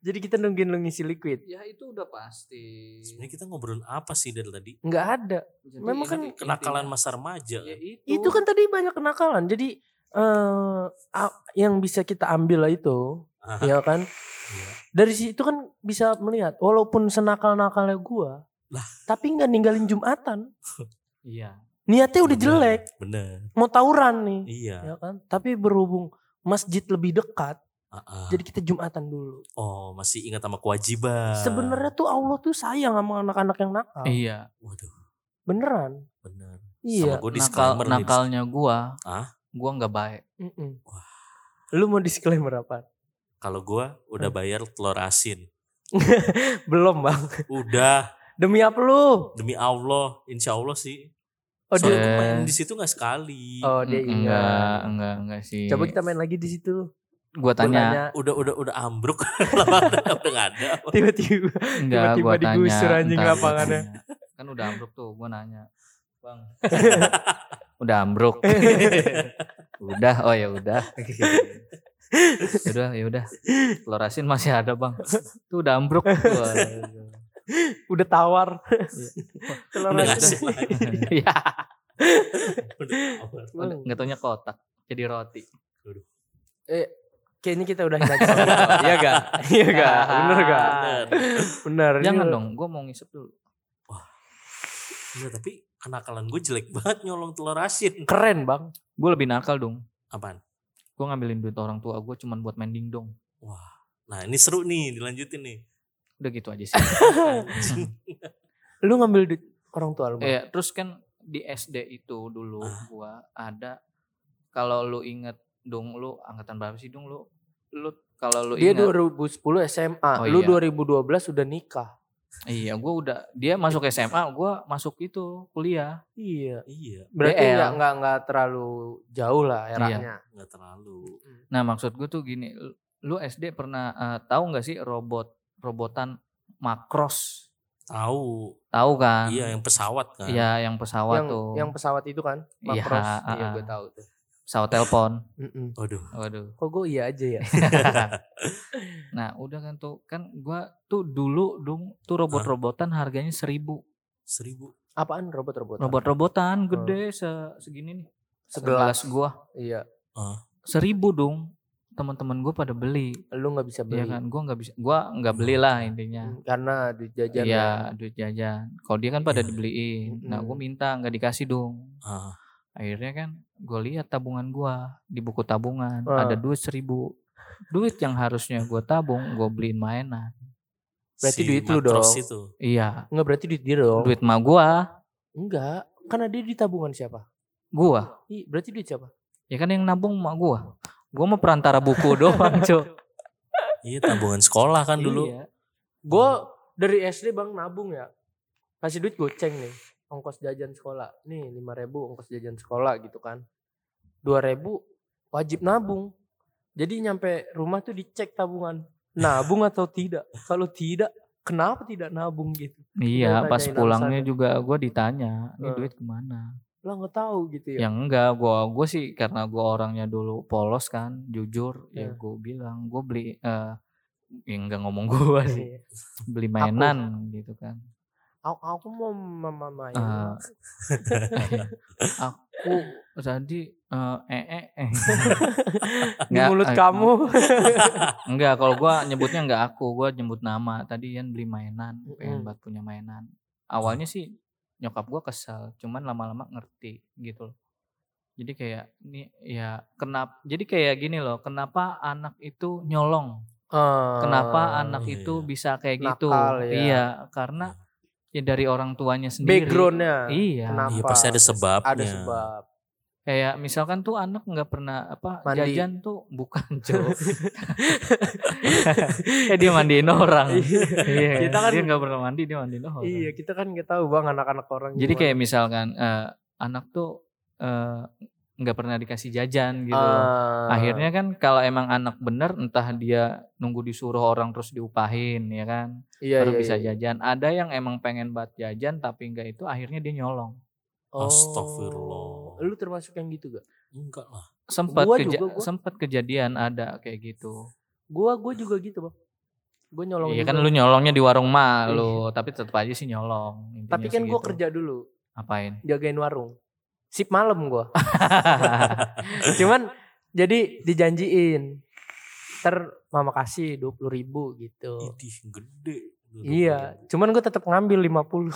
Jadi kita nungguin lu ngisi liquid. Ya itu udah pasti. Sebenarnya kita ngobrolin apa sih dari tadi? Nggak ada. Jadi memang kan Kenakalan intinya- masa remaja. Ya itu. Itu kan tadi banyak kenakalan. Jadi eh a- yang bisa kita ambil lah itu, Ah, ya kan? iya. Dari situ kan bisa melihat walaupun senakal-nakalnya gua, Lah. tapi nggak ninggalin Jumatan. Iya. Niatnya udah Bener, jelek, Bener. mau tawuran nih, Iya. ya kan? Tapi berhubung masjid lebih dekat, ah. jadi kita Jumatan dulu. Oh masih ingat sama kewajiban. Sebenarnya tuh Allah tuh sayang sama anak-anak yang nakal. Iya. Waduh Beneran. bener. Iya. Sama gue Nakal, nih. nakalnya gua. Ah? Gua nggak baik. Mm-mm. Wah. Lu mau disclaimer apa? Kalau gue udah bayar telur asin. Belum bang. Udah Demi apa lu? demi Allah, insya Allah sih. Oh, dia, main di situ nggak sekali. oh dia Mm, ingat. enggak, enggak, enggak sih. Coba kita main lagi di situ. gua Gua tanya. nanya, Udah udah udah ambruk lapangan udah nggak ada. tiba-tiba Enggak, tiba-tiba gua tanya. digusur anjing ntar gua lapangannya. tanya. Kan udah ambruk tuh, gua nanya. Bang. udah ambruk. udah, oh ya udah. Udah, ya udah. Telur asin masih ada, Bang. Tuh udah ambruk. Waduh. Udah tawar. Telur Udah asin. ngasih lagi. Iya. Udah tawar. Udah, Nggak taunya kotak. Jadi roti. Eh, kayaknya kita udah aja. Iya gak? Iya gak? Bener gak? Bener. Bener. Jangan Ini- dong, gua mau ngisep dulu. Bener, tapi kenakalan gue jelek banget nyolong telur asin. Keren bang. Gue lebih nakal dong. Apaan? Gue ngambilin duit orang tua gue cuman buat main dingdong. Nah ini seru nih dilanjutin nih. Udah gitu aja sih. Lu ngambil duit orang tua lu? Iya, terus kan di SD itu dulu Ah. gua ada kalau lu inget dong lu angkatan berapa sih dong lu? Lu kalau lu Dia inget 2010 SMA. Oh, lu iya. 2012 udah nikah. iya gua udah dia masuk SMA, gua masuk itu kuliah. Iya. iya Berarti nggak nggak nggak terlalu jauh lah eranya. nggak terlalu. Nah, maksud gue tuh gini, lu- SD pernah eh, tahu nggak sih robot robotan Macross? Tahu. Tahu kan? Iya yang pesawat kan. Iya, yang pesawat yang tuh. yang pesawat itu kan, Iya, Macross. Iya, gue tahu tuh. Pesawat telepon. Waduh. Waduh. Kok gue iya aja ya? nah udah kan tuh kan gua tuh dulu dong tuh robot-robotan harganya seribu Seribu. Apaan robot-robot? robot-robotan gede se- segini nih Segelas. gua Iya. seribu dong teman-teman gua pada beli Lu nggak bisa beli. ya kan gua nggak bisa gua nggak beli lah intinya Hmm, Karena duit jajan. iya ya. duit jajan kalau dia kan pada Iya. dibeliin nah gua minta nggak dikasih dong Ah, akhirnya kan gue lihat tabungan gue di buku tabungan Ah. ada duit seribu duit yang harusnya gue tabung gue beliin mainan Berarti Si duit lu dong. itu. iya Enggak berarti duit dia dong. duit ma gue Enggak. Karena dia di tabungan siapa? gue Ih, berarti duit siapa? ya kan yang nabung mak gue gue mah perantara buku doang cok Iya tabungan sekolah kan dulu. Iya. Gue dari SD bang nabung ya. Kasih duit goceng nih. Ongkos jajan sekolah. Nih 5 ribu ongkos jajan sekolah gitu kan. 2 ribu wajib nabung. Jadi nyampe rumah tuh dicek tabungan. Nabung atau tidak. Kalau tidak kenapa tidak nabung gitu. iya pas pulangnya juga gue ditanya ini duit ke mana Lah nggak tahu gitu ya. yang enggak gue gue sih karena gue orangnya dulu polos kan jujur ya Iya. gue bilang gue beli eh ya enggak ngomong gue sih Iya. beli mainan gitu kan Aku, aku mau mama main. Eh, aku tadi eh eh eh, eh. di mulut eh, kamu. enggak kalau gua nyebutnya enggak aku gua nyebut nama tadi Ian beli mainan pengen Mm-mm. banget punya mainan awalnya sih nyokap gua kesel cuman lama-lama ngerti gitu loh. Jadi kayak ini ya kenapa jadi kayak gini loh kenapa anak itu nyolong? Kenapa Eh, anak iya, itu iya. bisa kayak gitu? Nakal ya. iya karena ya dari orang tuanya sendiri. Backgroundnya. Iya. Kenapa? Iya pasti ada sebabnya. ada sebab kayak misalkan tuh anak nggak pernah apa Mandi. jajan tuh bukan cowok eh dia mandiin orang. Iya. Kita kan- dia nggak pernah mandi dia mandiin orang. Iya kita kan nggak tahu bang anak-anak orang jadi gimana. kayak misalkan eh, anak tuh eh, nggak pernah dikasih jajan gitu. Ah, akhirnya kan kalau emang anak bener entah dia nunggu disuruh orang terus diupahin ya kan? Iya, baru iya, bisa iya. jajan. Ada yang emang pengen buat jajan tapi enggak itu akhirnya dia nyolong. Oh, Astagfirullah. Lu termasuk yang gitu gak Enggak lah. sempat Gua keja- juga, gua. sempat kejadian ada kayak gitu gua gua juga gitu bang gua nyolong Iya juga. kan lu nyolongnya di warung mah Iya. tapi tetap aja sih nyolong. intinya tapi kan gua gitu. kerja dulu Apain? jagain warung sip malam gua cuman jadi dijanjiin ter mama kasih dua puluh ribu gitu Idih gede. iya cuman gua tetap ngambil 50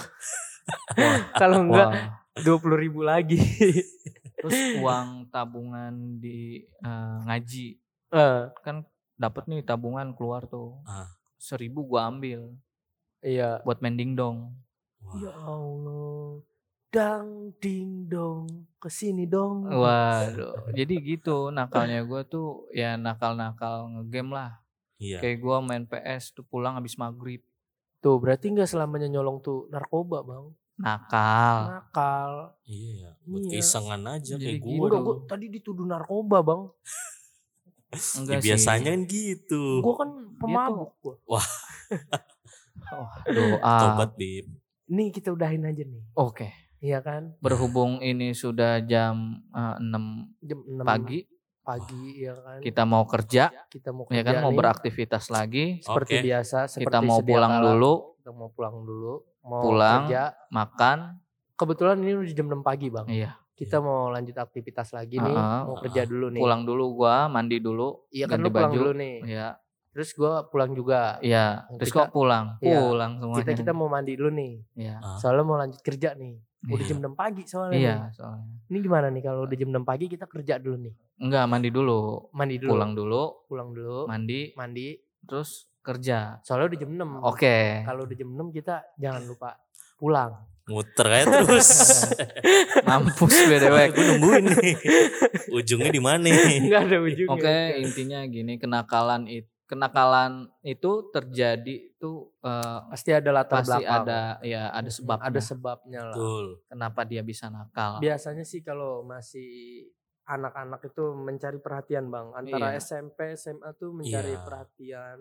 kalau enggak. Dua puluh ribu lagi Terus uang tabungan di eh, ngaji Eh, kan dapat nih tabungan keluar tuh. Ah. Seribu gua ambil iya buat mending dong. Wah. Ya Allah. Dang ding dong. Ke sini dong. Waduh. Jadi gitu nakalnya gua tuh ya nakal-nakal ngegame lah. Iya. Kayak gua main PS tuh pulang habis maghrib. Tuh berarti nggak selamanya nyolong tuh narkoba bang. Nakal. Nakal. Iya, buat Iya. keisengan aja Jadi kayak gue. Gua tadi dituduh narkoba bang. Enggak sih. biasanya kan gitu. Gua kan pemabuk gua. Oh, doa. Tobat, Bib. Nih kita udahin aja nih. Oke. Iya kan? Berhubung ini sudah jam eh, 6 Jam 6 pagi, Pagi ya kan. kita mau kerja, Kita mau ya kerja kan mau nih. beraktivitas lagi, Seperti Oke. biasa. Seperti kita mau pulang kala. dulu, Kita mau pulang dulu. Mau Pulang. kerja. makan, Kebetulan ini udah jam 6 pagi bang. iya, Kita mau lanjut aktivitas lagi nih. Uh-uh. Mau kerja dulu nih. pulang dulu gua, mandi dulu, Iya kan ganti lu pulang baju. dulu nih. ya, Terus gua pulang juga. iya. Terus Kita- kok pulang? iya. Pulang semuanya. Kita kita mau mandi dulu nih. Iya. Soalnya mau lanjut kerja nih. Udah Iya. jam 6 pagi soalnya. Iya, nih. soalnya. Ini gimana nih kalau udah jam 6 pagi kita kerja dulu nih. Enggak, mandi dulu. Mandi dulu. Pulang dulu, Pulang dulu. mandi, Mandi. terus kerja. Soalnya udah jam 6. Oke. Kalau udah jam 6 kita jangan lupa pulang. Muter kayak terus. Mampus BDW. gue nungguin nih. Ujungnya di mana? Enggak ada ujungnya. Oke, intinya gini, kenakalan itu kenakalan itu terjadi itu eh, Pasti ada latar pasti belakang. ada ya ada sebabnya. Ada sebabnya lah. Betul. Kenapa dia bisa nakal? Biasanya sih kalau masih anak-anak itu mencari perhatian bang antara Iya. SMP SMA tuh mencari Iya. perhatian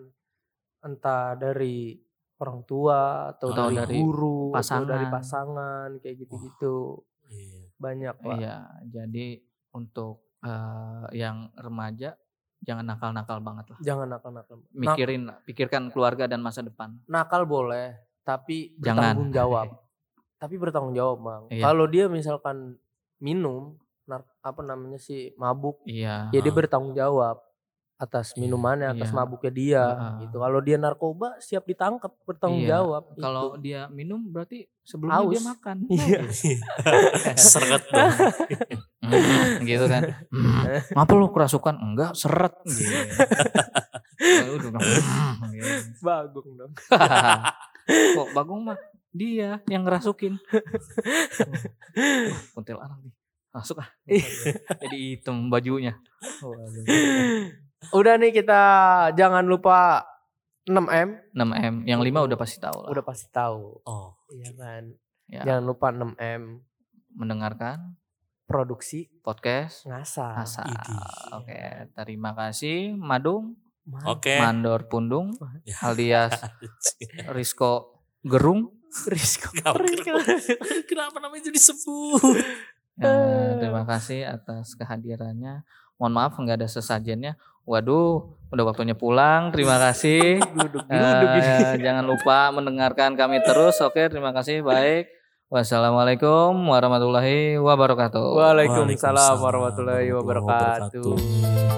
entah dari orang tua atau, Atau dari, dari guru atau dari pasangan. pasangan kayak gitu-gitu Iya. banyak lah Iya, jadi untuk eh, yang remaja jangan nakal-nakal banget lah. jangan nakal-nakal Nak- Mikirin, pikirkan keluarga dan masa depan. nakal boleh tapi Jangan. bertanggung jawab tapi bertanggung jawab bang Iya. kalau dia misalkan minum apa namanya sih mabuk Iya. ya dia bertanggung jawab atas Iya, minumannya, atas iya. mabuknya dia Heeh. gitu. Kalau dia narkoba siap ditangkap, bertanggung Iya, jawab. Kalau gitu. dia minum berarti sebelumnya dia Haus. makan. Iya. Seret dong. Hmm, gitu kan. Hmm, Ngapa lu kerasukan? Enggak, seret gitu. Ya udah bilang, "Hmm," gitu. Bagong dong. Kok Bagong mah dia yang ngerasukin. Wah, Kuntilanak nih. Masuk ah. Jadi hitam bajunya. Udah nih kita jangan lupa 6M 6M. Yang 5 udah pasti tahu lah. udah pasti tahu. Oh, Iya kan. Ya, Jangan lupa 6M mendengarkan produksi podcast ngasal. Asa. Idih. Oke, terima kasih Madung, oke. Mandor Pundung, Ya. alias Rizko Gerung. Risiko. Kenapa, kenapa namanya jadi sebut? Ya, terima kasih atas kehadirannya. Mohon maaf nggak ada sesajennya. Waduh, udah waktunya pulang. Terima kasih. Duduk Eh, jangan lupa mendengarkan kami terus. Oke, terima kasih. Baik. Wassalamualaikum warahmatullahi wabarakatuh. Waalaikumsalam Waalaikumsalam warahmatullahi wabarakatuh.